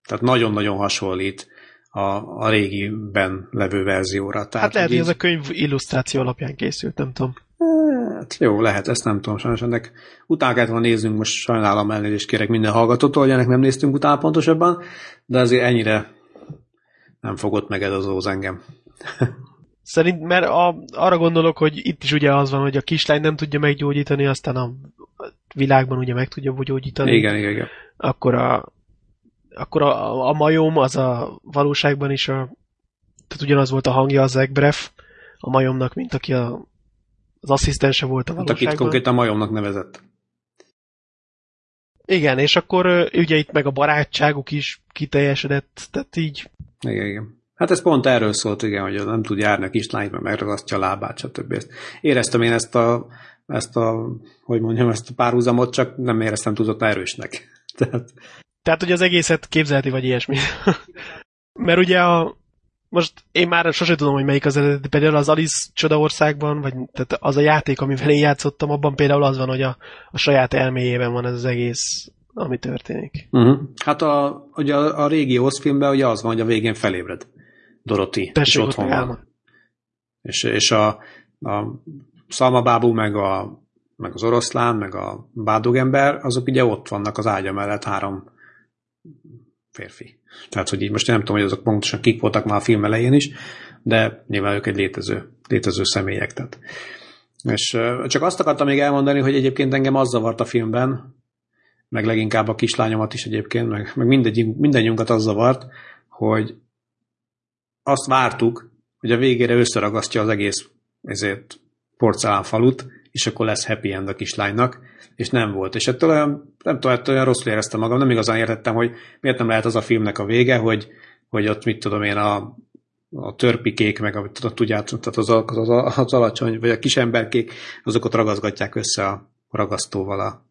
tehát nagyon-nagyon hasonlít a, a régiben levő verzióra. Tehát, hát lehet, hogy ez a könyv illusztráció alapján készült, nem tudom. Hát jó, lehet, ezt nem tudom, sajnos ennek utána kellett volna néznünk, most sajnálom elnézést kérek minden hallgatótól, hogy ennek nem néztünk utána pontosabban, de azért ennyire nem fogott meg ez az óz engem. Szerint, mert a, arra gondolok, hogy itt is ugye az van, hogy a kislány nem tudja meggyógyítani, aztán a világban ugye meg tudja gyógyítani. Igen, igen, igen. Akkor a, akkor a, a majom az a valóságban is a, tehát ugyanaz volt a hangja az Egbref a majomnak, mint aki a, az asszisztense volt a valóságban. Hát akit konkrétan majomnak nevezett. Igen, és akkor ugye itt meg a barátságuk is kiteljesedett, tehát így. Igen, igen. Hát ez pont erről szólt, igen, hogy nem tud járni a kislányt, mert megragasztja a lábát, stb. Ezt éreztem én ezt a, ezt a, hogy mondjam, ezt a párhuzamot, csak nem éreztem tudott erősnek. Tehát, Tehát hogy az egészet képzelti, vagy ilyesmi. mert ugye a, most én már sose tudom, hogy melyik az eredeti, például az Alice Csodaországban, vagy tehát az a játék, amivel én játszottam, abban például az van, hogy a, a saját elméjében van ez az egész, ami történik. Uh-huh. Hát a, ugye a, a régi Oz filmben ugye az van, hogy a végén felébred. Doroti is otthon van. És, és a, a szalmabábú, meg, a, meg az oroszlán, meg a bádogember, azok ugye ott vannak az ágya mellett három férfi. Tehát, hogy így most nem tudom, hogy azok pontosan kik voltak már a film elején is, de nyilván ők egy létező, létező személyek. Tehát. És csak azt akartam még elmondani, hogy egyébként engem az zavart a filmben, meg leginkább a kislányomat is egyébként, meg, meg mindegy, mindennyiunkat az zavart, hogy azt vártuk, hogy a végére összeragasztja az egész ezért porcelánfalut, és akkor lesz happy end a kislánynak, és nem volt. És ettől olyan, nem tudom, ettől olyan rosszul éreztem magam, nem igazán értettem, hogy miért nem lehet az a filmnek a vége, hogy, hogy ott mit tudom én, a, a törpikék, meg a, tudjátok, tehát az, az, az, az alacsony, vagy a kis emberkék, azokat ragazgatják össze a ragasztóval a,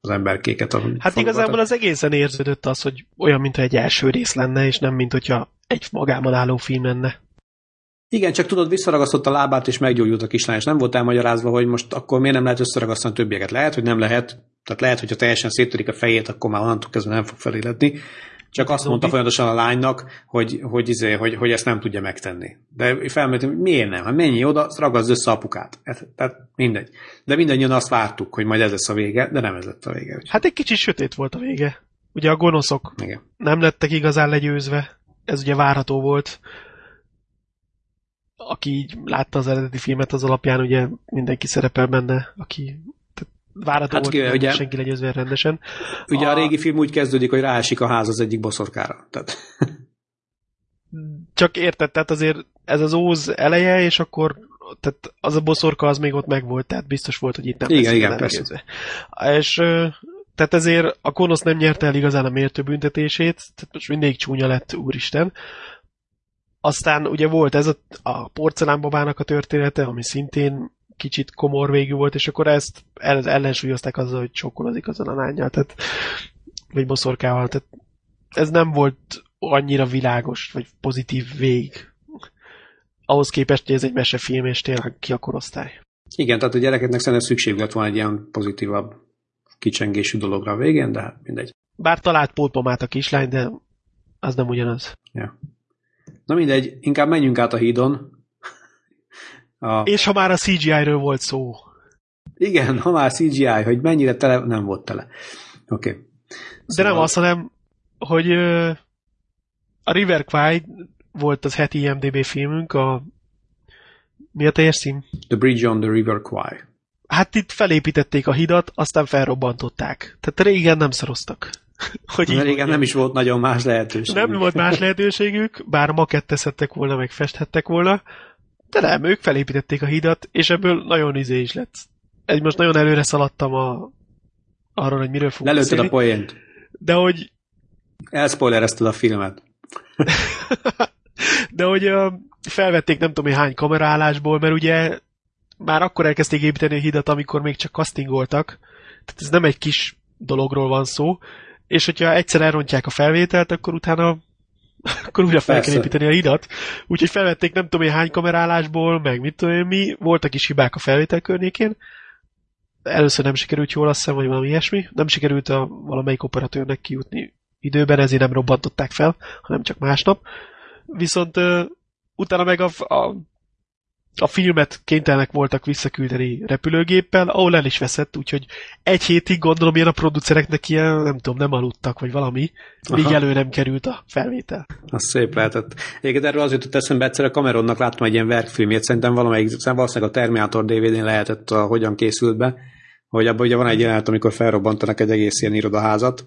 az emberkéket. Hát igazából az egészen érződött az, hogy olyan, mintha egy első rész lenne, és nem, mint hogyha egy magában álló film lenne. Igen, csak tudod, visszaragasztott a lábát, és meggyógyult a kislány, és nem volt elmagyarázva, hogy most akkor miért nem lehet összeragasztani többieket. Lehet, hogy nem lehet, tehát lehet, hogyha teljesen széttörik a fejét, akkor már onnantól kezdve nem fog feléledni. Csak azt mondta folyamatosan a lánynak, hogy, hogy, izé, hogy, hogy ezt nem tudja megtenni. De felmerült, hogy miért nem? Hát mennyi oda, ragazd össze apukát. Tehát mindegy. De mindannyian azt vártuk, hogy majd ez lesz a vége, de nem ez lett a vége. Hát egy kicsit sötét volt a vége. Ugye a gonoszok Igen. nem lettek igazán legyőzve. Ez ugye várható volt aki így látta az eredeti filmet, az alapján ugye mindenki szerepel benne, aki várató hát, volt, ugye, senki legyőzve rendesen. Ugye a... a régi film úgy kezdődik, hogy ráesik a ház az egyik boszorkára. Tehát... Csak érted, tehát azért ez az óz eleje, és akkor tehát az a boszorka az még ott megvolt, tehát biztos volt, hogy itt nem igen, igen, persze. És tehát ezért a Konosz nem nyerte el igazán a mértő büntetését, tehát most mindig csúnya lett, úristen. Aztán ugye volt ez a, a porcelánbabának a története, ami szintén kicsit komor végű volt, és akkor ezt ellensúlyozták azzal, hogy sokkolozik azon a lányjal, tehát, vagy boszorkával. Tehát ez nem volt annyira világos, vagy pozitív vég. Ahhoz képest, hogy ez egy mesefilm, és tényleg ki a korosztály. Igen, tehát a gyerekeknek szerintem szükség lett volna egy ilyen pozitívabb kicsengésű dologra a végén, de hát mindegy. Bár talált pótmamát a kislány, de az nem ugyanaz. Ja. Na mindegy, inkább menjünk át a hídon. A... És ha már a CGI-ről volt szó. Igen, ha már CGI, hogy mennyire tele, nem volt tele. Oké. Okay. Szóval... De nem azt, hanem, hogy a River Kwai volt az heti IMDB filmünk, a mi a teljes szín? The Bridge on the River Kwai. Hát itt felépítették a hidat, aztán felrobbantották. Tehát régen nem szoroztak. hogy régen mondjam. nem is volt nagyon más lehetőség. Nem volt más lehetőségük, bár makettezhettek volna, meg festhettek volna, de nem, ők felépítették a hidat, és ebből nagyon izé is lett. Egy most nagyon előre szaladtam a, arról, hogy miről fogunk Lelőtted a poént. De hogy... Elspoilerezted a filmet. de hogy felvették nem tudom, hogy hány kameraállásból, mert ugye már akkor elkezdték építeni a hidat, amikor még csak castingoltak. Tehát ez nem egy kis dologról van szó. És hogyha egyszer elrontják a felvételt, akkor utána akkor újra fel kell építeni a hidat. Úgyhogy felvették nem tudom én hány kamerálásból, meg mit tudom én mi, voltak is hibák a felvétel környékén. Először nem sikerült jól, azt hiszem, vagy valami ilyesmi. Nem sikerült a valamelyik operatőrnek kijutni időben, ezért nem robbantották fel, hanem csak másnap. Viszont uh, utána meg a, a a filmet kénytelenek voltak visszaküldeni repülőgéppel, ahol el is veszett, úgyhogy egy hétig gondolom ilyen a producereknek ilyen, nem tudom, nem aludtak, vagy valami, míg Aha. elő nem került a felvétel. Az szép lehetett. Egyébként erről az jutott eszembe, egyszer a Cameronnak láttam egy ilyen verkfilmjét, szerintem valamelyik, valószínűleg a Terminator DVD-n lehetett, a, hogyan készült be, hogy abban ugye van egy jelenet, amikor felrobbantanak egy egész ilyen irodaházat,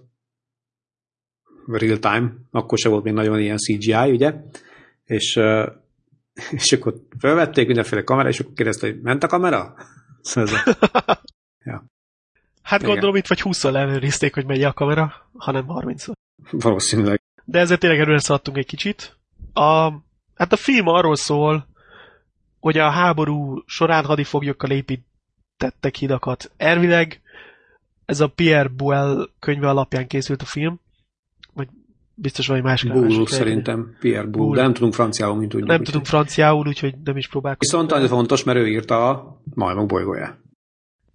real time, akkor se volt még nagyon ilyen CGI, ugye, és és akkor felvették mindenféle kamera, és akkor kérdezte, hogy ment a kamera? Szóval ja. Hát Igen. gondolom itt vagy 20-szor ellenőrizték, hogy megy a kamera, hanem 30-szor. Valószínűleg. De ezzel tényleg előre szaladtunk egy kicsit. A, hát a film arról szól, hogy a háború során hadifoglyokkal építettek hidakat. Elvileg ez a Pierre Buell könyve alapján készült a film, Biztos vagy más Bull szerintem, Pierre Bull, de nem tudunk franciául, mint úgy. Nem úgy tudunk franciául, úgyhogy nem is próbálkozunk. Viszont nagyon fontos, mert ő írta a majmok bolygóját.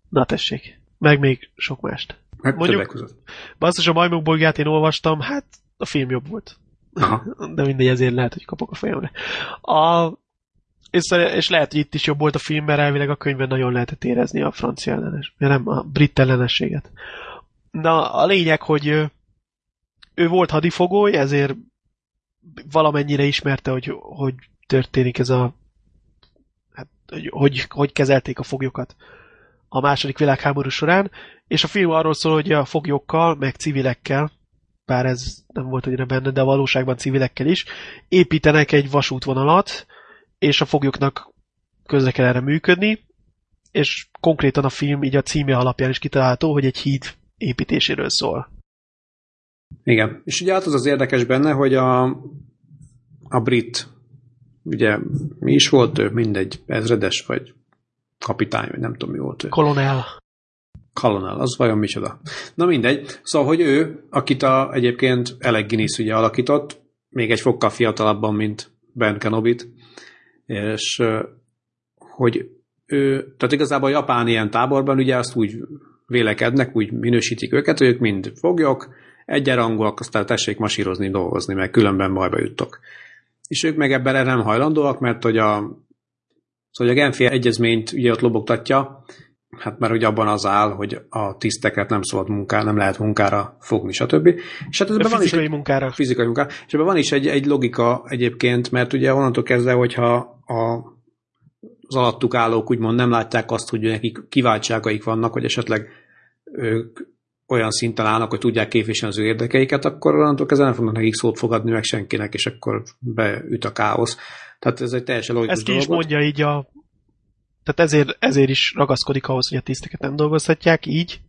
Na tessék, meg még sok mást. Hát Mondjuk, basszus, a majmok bolygát én olvastam, hát a film jobb volt. Aha. De mindegy, ezért lehet, hogy kapok a fejemre. A, és, és lehet, hogy itt is jobb volt a film, mert elvileg a könyvben nagyon lehetett érezni a francia ellenes, nem a brit ellenességet. Na, a lényeg, hogy ő volt hadifogoly, ezért valamennyire ismerte, hogy, hogy történik ez a hát, hogy, hogy, hogy kezelték a foglyokat a második világháború során, és a film arról szól, hogy a foglyokkal, meg civilekkel, bár ez nem volt annyira benne, de a valóságban civilekkel is, építenek egy vasútvonalat, és a foglyoknak közre kell erre működni, és konkrétan a film így a címe alapján is kitalálható, hogy egy híd építéséről szól. Igen, és ugye hát az az érdekes benne, hogy a, a brit, ugye mi is volt ő, mindegy, ezredes vagy kapitány, vagy nem tudom mi volt ő. Kolonel. Colonel, az vajon micsoda? Na mindegy. Szóval, hogy ő, akit a, egyébként Alec Guinness ugye alakított, még egy fokkal fiatalabban, mint Ben Kenobit, és hogy ő, tehát igazából a japán ilyen táborban ugye azt úgy vélekednek, úgy minősítik őket, hogy ők mind foglyok, egyenrangúak, aztán tessék masírozni, dolgozni, meg különben bajba juttok. És ők meg ebben nem hajlandóak, mert hogy a, szóval a Genfi egyezményt ugye ott lobogtatja, hát mert ugye abban az áll, hogy a tiszteket nem szabad munkára, nem lehet munkára fogni, stb. És hát ebben van is egy, munkára. Fizikai munkára. És ebben van is egy, egy logika egyébként, mert ugye onnantól kezdve, hogyha a, az alattuk állók úgymond nem látják azt, hogy nekik kiváltságaik vannak, hogy esetleg ők olyan szinten állnak, hogy tudják képviselni az ő érdekeiket, akkor onnantól kezdve nem fognak nekik szót fogadni meg senkinek, és akkor beüt a káosz. Tehát ez egy teljesen logikus Ezt ki is mondja így a tehát ezért, ezért is ragaszkodik ahhoz, hogy a tiszteket nem dolgozhatják így,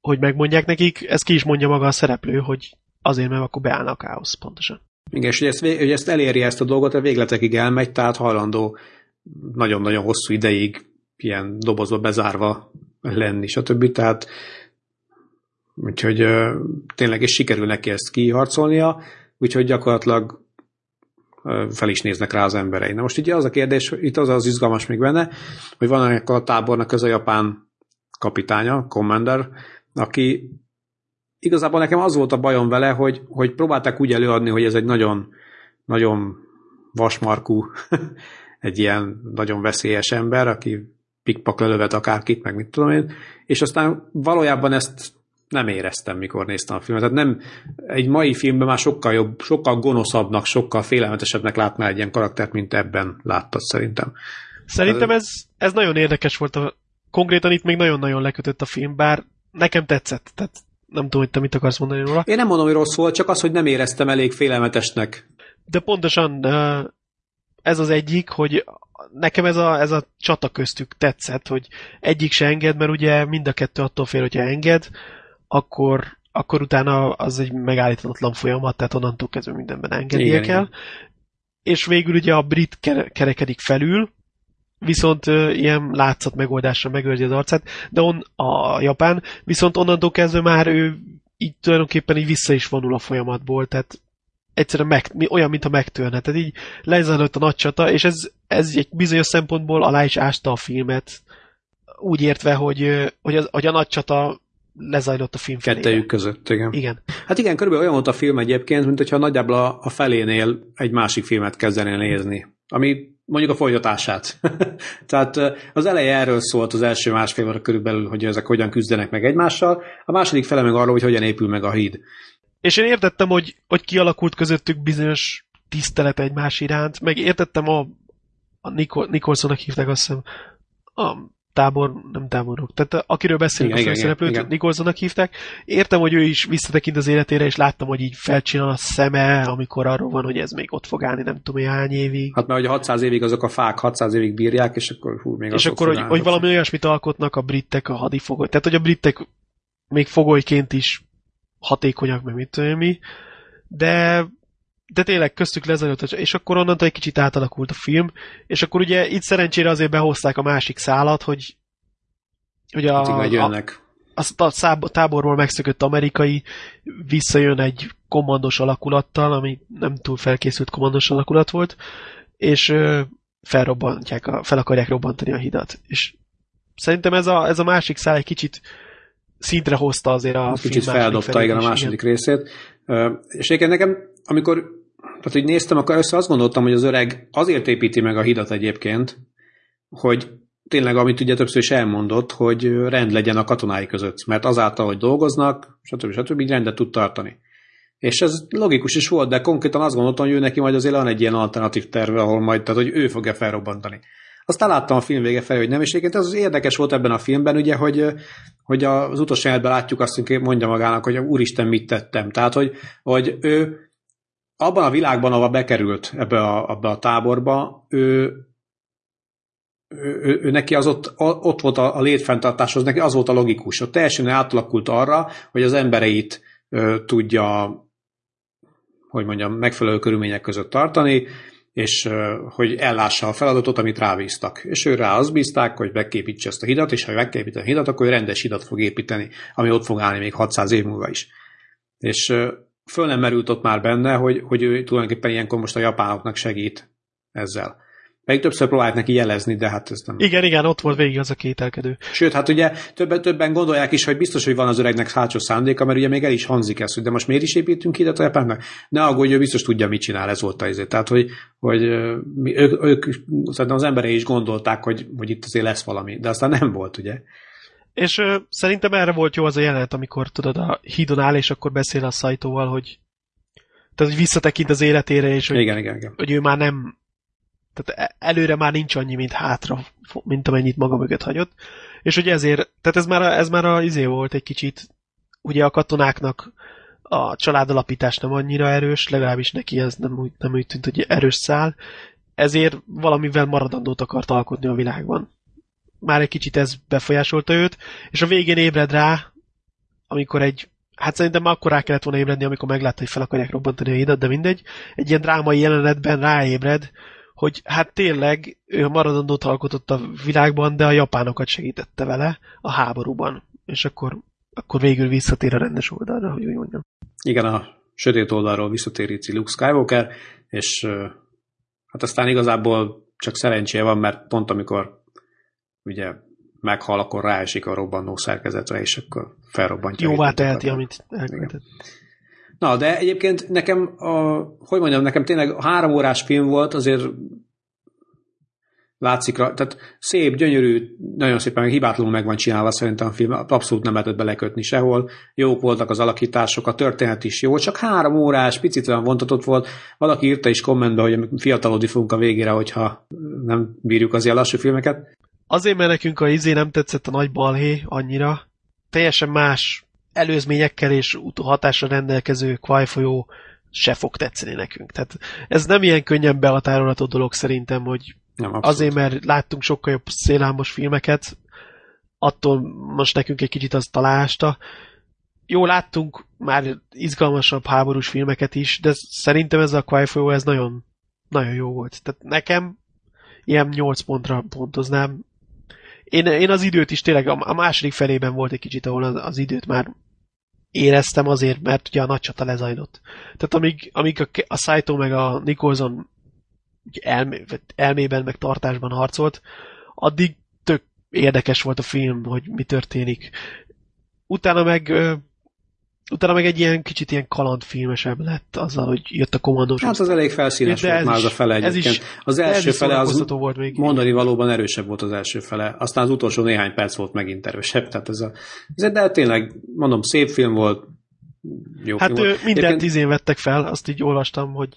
hogy megmondják nekik, ez ki is mondja maga a szereplő, hogy azért, mert akkor beállnak a káosz, pontosan. Igen, és hogy ezt, hogy ezt eléri ezt a dolgot, a végletekig elmegy, tehát hajlandó nagyon-nagyon hosszú ideig ilyen dobozba bezárva lenni, stb. Tehát úgyhogy tényleg is sikerül neki ezt kiharcolnia, úgyhogy gyakorlatilag fel is néznek rá az emberei. Na most ugye az a kérdés, itt az az izgalmas még benne, hogy van ennek a tábornak ez a japán kapitánya, commander, aki igazából nekem az volt a bajom vele, hogy, hogy próbálták úgy előadni, hogy ez egy nagyon, nagyon vasmarkú, egy ilyen nagyon veszélyes ember, aki pikpak lelövet akárkit, meg mit tudom én, és aztán valójában ezt nem éreztem, mikor néztem a filmet. Tehát nem, egy mai filmben már sokkal jobb, sokkal gonoszabbnak, sokkal félelmetesebbnek látná egy ilyen karaktert, mint ebben láttad szerintem. Szerintem ez, ez nagyon érdekes volt. A, konkrétan itt még nagyon-nagyon lekötött a film, bár nekem tetszett. Tehát nem tudom, hogy te mit akarsz mondani róla. Én nem mondom, hogy rossz volt, csak az, hogy nem éreztem elég félelmetesnek. De pontosan ez az egyik, hogy nekem ez a, ez a csata köztük tetszett, hogy egyik se enged, mert ugye mind a kettő attól fél, hogyha enged, akkor, akkor utána az egy megállíthatatlan folyamat, tehát onnantól kezdve mindenben engednie igen, kell. Igen. És végül ugye a brit kerekedik felül, viszont uh, ilyen látszat megoldásra megőrzi az arcát, de on, a japán, viszont onnantól kezdve már ő így tulajdonképpen így vissza is vonul a folyamatból, tehát egyszerűen meg, olyan, mintha megtörne. Tehát így lezajlott a nagy csata, és ez, ez egy bizonyos szempontból alá is ásta a filmet, úgy értve, hogy, hogy, az, hogy a nagy csata lezajlott a film felé. Kettejük között, igen. Igen. Hát igen, körülbelül olyan volt a film egyébként, mint hogyha nagyjából a, a felénél egy másik filmet kezdenél nézni. Ami mondjuk a folytatását. Tehát az eleje erről szólt az első másfél óra körülbelül, hogy ezek hogyan küzdenek meg egymással, a második fele meg arról, hogy hogyan épül meg a híd. És én értettem, hogy, hogy kialakult közöttük bizonyos tisztelet egymás iránt, meg értettem a, a Nikol, Nikolsonak hívták azt hiszem, a tábor, nem táborok, tehát akiről beszélünk igen, a főszereplőt, Nikolsonak hívták. Értem, hogy ő is visszatekint az életére, és láttam, hogy így felcsinál a szeme, amikor arról van, hogy ez még ott fog állni, nem tudom, hány évig. Hát mert hogy 600 évig azok a fák 600 évig bírják, és akkor hú, még És akkor, hogy, hogy valami olyasmit alkotnak a britek a hadifogoly. Tehát, hogy a britek még fogolyként is hatékonyak, meg mit tudom mi, de de tényleg köztük lezajlott, és akkor onnantól egy kicsit átalakult a film, és akkor ugye itt szerencsére azért behozták a másik szálat, hogy, hogy a, hát a, a száb, táborból megszökött amerikai visszajön egy kommandos alakulattal, ami nem túl felkészült kommandos alakulat volt, és felrobbantják, a, fel akarják robbantani a hidat. És szerintem ez a, ez a másik szál egy kicsit szintre hozta azért a Kicsit feldobta, igen, a második igen. részét. És egyébként nekem, amikor tehát, hogy néztem, akkor össze azt gondoltam, hogy az öreg azért építi meg a hidat egyébként, hogy tényleg, amit ugye többször is elmondott, hogy rend legyen a katonái között, mert azáltal, hogy dolgoznak, stb. stb. így rendet tud tartani. És ez logikus is volt, de konkrétan azt gondoltam, hogy ő neki majd azért van egy ilyen alternatív terve, ahol majd, tehát hogy ő fogja felrobbantani. Aztán láttam a film vége felé, hogy nem, és egyébként az érdekes volt ebben a filmben, ugye, hogy, hogy az utolsó jelentben látjuk azt, hogy mondja magának, hogy úristen, mit tettem. Tehát, hogy, hogy ő abban a világban, ahol bekerült ebbe a, ebbe a táborba, ő, ő, ő, ő neki az ott, ott volt a, a létfenntartáshoz, neki az volt a logikus. Ott teljesen átalakult arra, hogy az embereit ö, tudja, hogy mondjam, megfelelő körülmények között tartani, és hogy ellássa a feladatot, amit rábíztak. És ő rá azt bízták, hogy megképítse ezt a hidat, és ha megképíti a hidat, akkor rendes hidat fog építeni, ami ott fog állni még 600 év múlva is. És föl nem merült ott már benne, hogy, hogy ő tulajdonképpen ilyenkor most a japánoknak segít ezzel. Pedig többször próbált neki jelezni, de hát ez nem... Igen, igen, ott volt végig az a kételkedő. Sőt, hát ugye többen, többen gondolják is, hogy biztos, hogy van az öregnek hátsó szándéka, mert ugye még el is hangzik ez, hogy de most miért is építünk ide a japánnak? Ne aggódj, ő biztos tudja, mit csinál, ez volt az izé. Tehát, hogy, hogy ők, ők, az emberei is gondolták, hogy, hogy itt azért lesz valami, de aztán nem volt, ugye? És ö, szerintem erre volt jó az a jelenet, amikor tudod, a hídon áll, és akkor beszél a Szajtóval, hogy tehát, hogy visszatekint az életére, és hogy, igen, igen, igen. hogy ő már nem tehát e- előre már nincs annyi, mint hátra, mint amennyit maga mögött hagyott. És hogy ezért, tehát ez már, a, ez már a izé volt egy kicsit, ugye a katonáknak a családalapítás nem annyira erős, legalábbis neki ez nem úgy, nem úgy tűnt, hogy erős szál, ezért valamivel maradandót akart alkotni a világban. Már egy kicsit ez befolyásolta őt, és a végén ébred rá, amikor egy hát szerintem már akkor rá kellett volna ébredni, amikor meglátta, hogy fel akarják robbantani a hidat, de mindegy. Egy ilyen drámai jelenetben ráébred, hogy hát tényleg ő maradandót alkotott a világban, de a japánokat segítette vele a háborúban. És akkor, akkor végül visszatér a rendes oldalra, hogy úgy mondjam. Igen, a sötét oldalról visszatér itt Luke Skywalker, és hát aztán igazából csak szerencséje van, mert pont amikor ugye meghal, akkor ráesik a robbanó szerkezetre, és akkor felrobbantja. Jóvá teheti, amit elkövetett. Na, de egyébként nekem, a, hogy mondjam, nekem tényleg a három órás film volt, azért látszik, tehát szép, gyönyörű, nagyon szépen hibátlanul meg van csinálva szerintem a film, abszolút nem lehetett belekötni sehol, jók voltak az alakítások, a történet is jó, csak három órás, picit olyan vontatott volt, valaki írta is kommentbe, hogy fiatalodni fogunk a végére, hogyha nem bírjuk az ilyen lassú filmeket. Azért, mert nekünk a izé nem tetszett a nagy balhé annyira, teljesen más előzményekkel és hatásra rendelkező kvajfolyó se fog tetszeni nekünk. Tehát ez nem ilyen könnyen behatárolható dolog szerintem, hogy nem, azért, mert láttunk sokkal jobb szélámos filmeket, attól most nekünk egy kicsit az találásta. Jó, láttunk már izgalmasabb háborús filmeket is, de szerintem ez a Qui ez nagyon, nagyon jó volt. Tehát nekem ilyen 8 pontra pontoznám. Én, én az időt is tényleg a második felében volt egy kicsit, ahol az, az időt már éreztem azért, mert ugye a nagy csata lezajlott. Tehát amíg, amíg a, a Saito meg a Nicholson elmé, elmében meg tartásban harcolt, addig tök érdekes volt a film, hogy mi történik. Utána meg utána meg egy ilyen kicsit ilyen kalandfilmesebb lett azzal, hogy jött a kommandós. Hát az elég felszínes volt már az a fele egyébként. Is, az első fele az volt még. mondani valóban erősebb volt az első fele. Aztán az utolsó néhány perc volt megint erősebb. Tehát ez a, ez, de tényleg, mondom, szép film volt, jó hát film volt. mindent Egyébként... izén vettek fel, azt így olvastam, hogy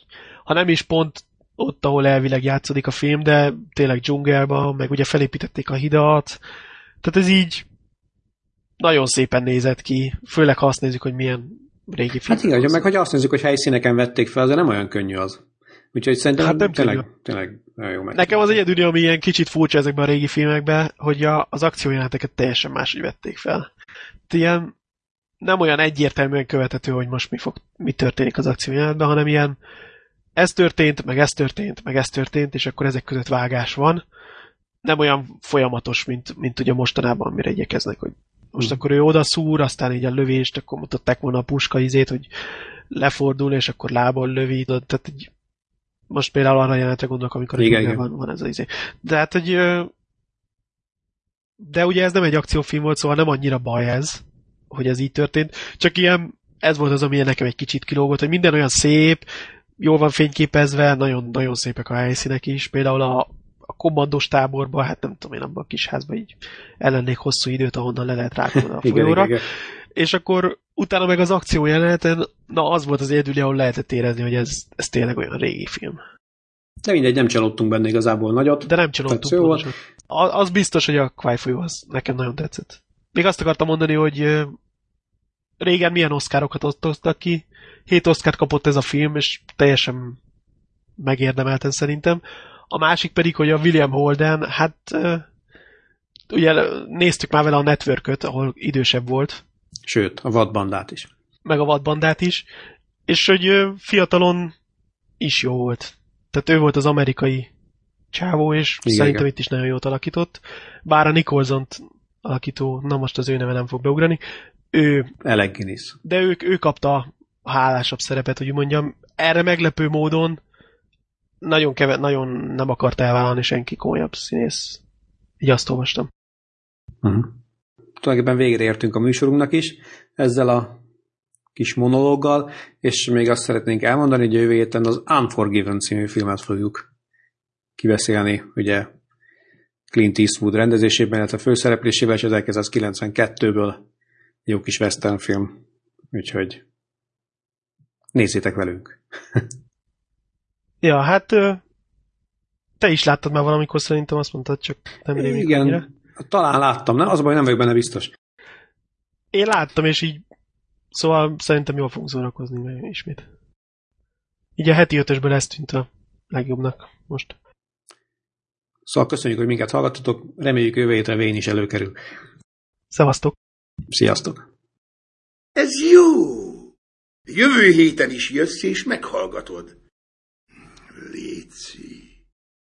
ha nem is pont ott, ahol elvileg játszódik a film, de tényleg dzsungelban, meg ugye felépítették a hidat. Tehát ez így nagyon szépen nézett ki, főleg ha azt nézzük, hogy milyen régi film. Hát igen, meg hogy azt nézzük, hogy helyszíneken vették fel, az nem olyan könnyű az. Úgyhogy szerintem hát nem tényleg, tényleg nagyon jó meg. Nekem az egyedüli, ami ilyen kicsit furcsa ezekben a régi filmekben, hogy a, az akciójeleneteket teljesen máshogy vették fel. Ilyen nem olyan egyértelműen követhető, hogy most mi, fog, mi történik az akciójelenetben, hanem ilyen ez történt, meg ez történt, meg ez történt, és akkor ezek között vágás van. Nem olyan folyamatos, mint, mint ugye mostanában, amire igyekeznek, hogy most hmm. akkor ő oda szúr, aztán így a lövést, akkor mutatták volna a puska izét, hogy lefordul, és akkor lából lövi, tehát így, most például arra jelenetre gondolok, amikor igen, igen. Van, van ez az izé. De hát, hogy de ugye ez nem egy akciófilm volt, szóval nem annyira baj ez, hogy ez így történt, csak ilyen, ez volt az, ami nekem egy kicsit kilógott, hogy minden olyan szép, jól van fényképezve, nagyon, nagyon szépek a helyszínek is, például a, a kommandós táborba, hát nem tudom én, abban a kis házban így ellennék hosszú időt, ahonnan le lehet rákolni a folyóra. igen, igen. És akkor utána meg az akció jeleneten, na az volt az egyedüli, ahol lehetett érezni, hogy ez, ez tényleg olyan régi film. De mindegy, nem csalódtunk benne igazából nagyot. De nem csalódtunk pontosan. Az biztos, hogy a Kwai folyó az nekem nagyon tetszett. Még azt akartam mondani, hogy régen milyen oszkárokat osztottak ki. Hét oszkárt kapott ez a film, és teljesen megérdemelten szerintem. A másik pedig, hogy a William Holden, hát ugye néztük már vele a network ahol idősebb volt, Sőt, a vadbandát is. meg a vadbandát is, és hogy fiatalon is jó volt. Tehát ő volt az amerikai csávó, és Igen, szerintem igen. itt is nagyon jót alakított. Bár a nicholson alakító, na most az ő neve nem fog beugrani, ő, Alec Guinness. de ő, ő kapta a hálásabb szerepet, hogy mondjam. Erre meglepő módon nagyon, keve, nagyon nem akart elvállalni senki komolyabb színész. Így azt olvastam. Uh-huh. Tulajdonképpen végre értünk a műsorunknak is ezzel a kis monológgal, és még azt szeretnénk elmondani, hogy jövő héten az Unforgiven című filmet fogjuk kibeszélni, ugye Clint Eastwood rendezésében, illetve főszereplésével, és 1992-ből jó kis western film, úgyhogy nézzétek velünk. Ja, hát te is láttad már valamikor szerintem, azt mondtad, csak nem rémlik annyira. Igen, talán láttam, nem? Az a baj, nem vagyok benne biztos. Én láttam, és így szóval szerintem jól fogunk szórakozni meg ismét. Így a heti ötösből ez tűnt a legjobbnak most. Szóval köszönjük, hogy minket hallgattatok, reméljük jövő hétre Vén is előkerül. Szevasztok! Sziasztok! Ez jó! Jövő héten is jössz és meghallgatod. Lici.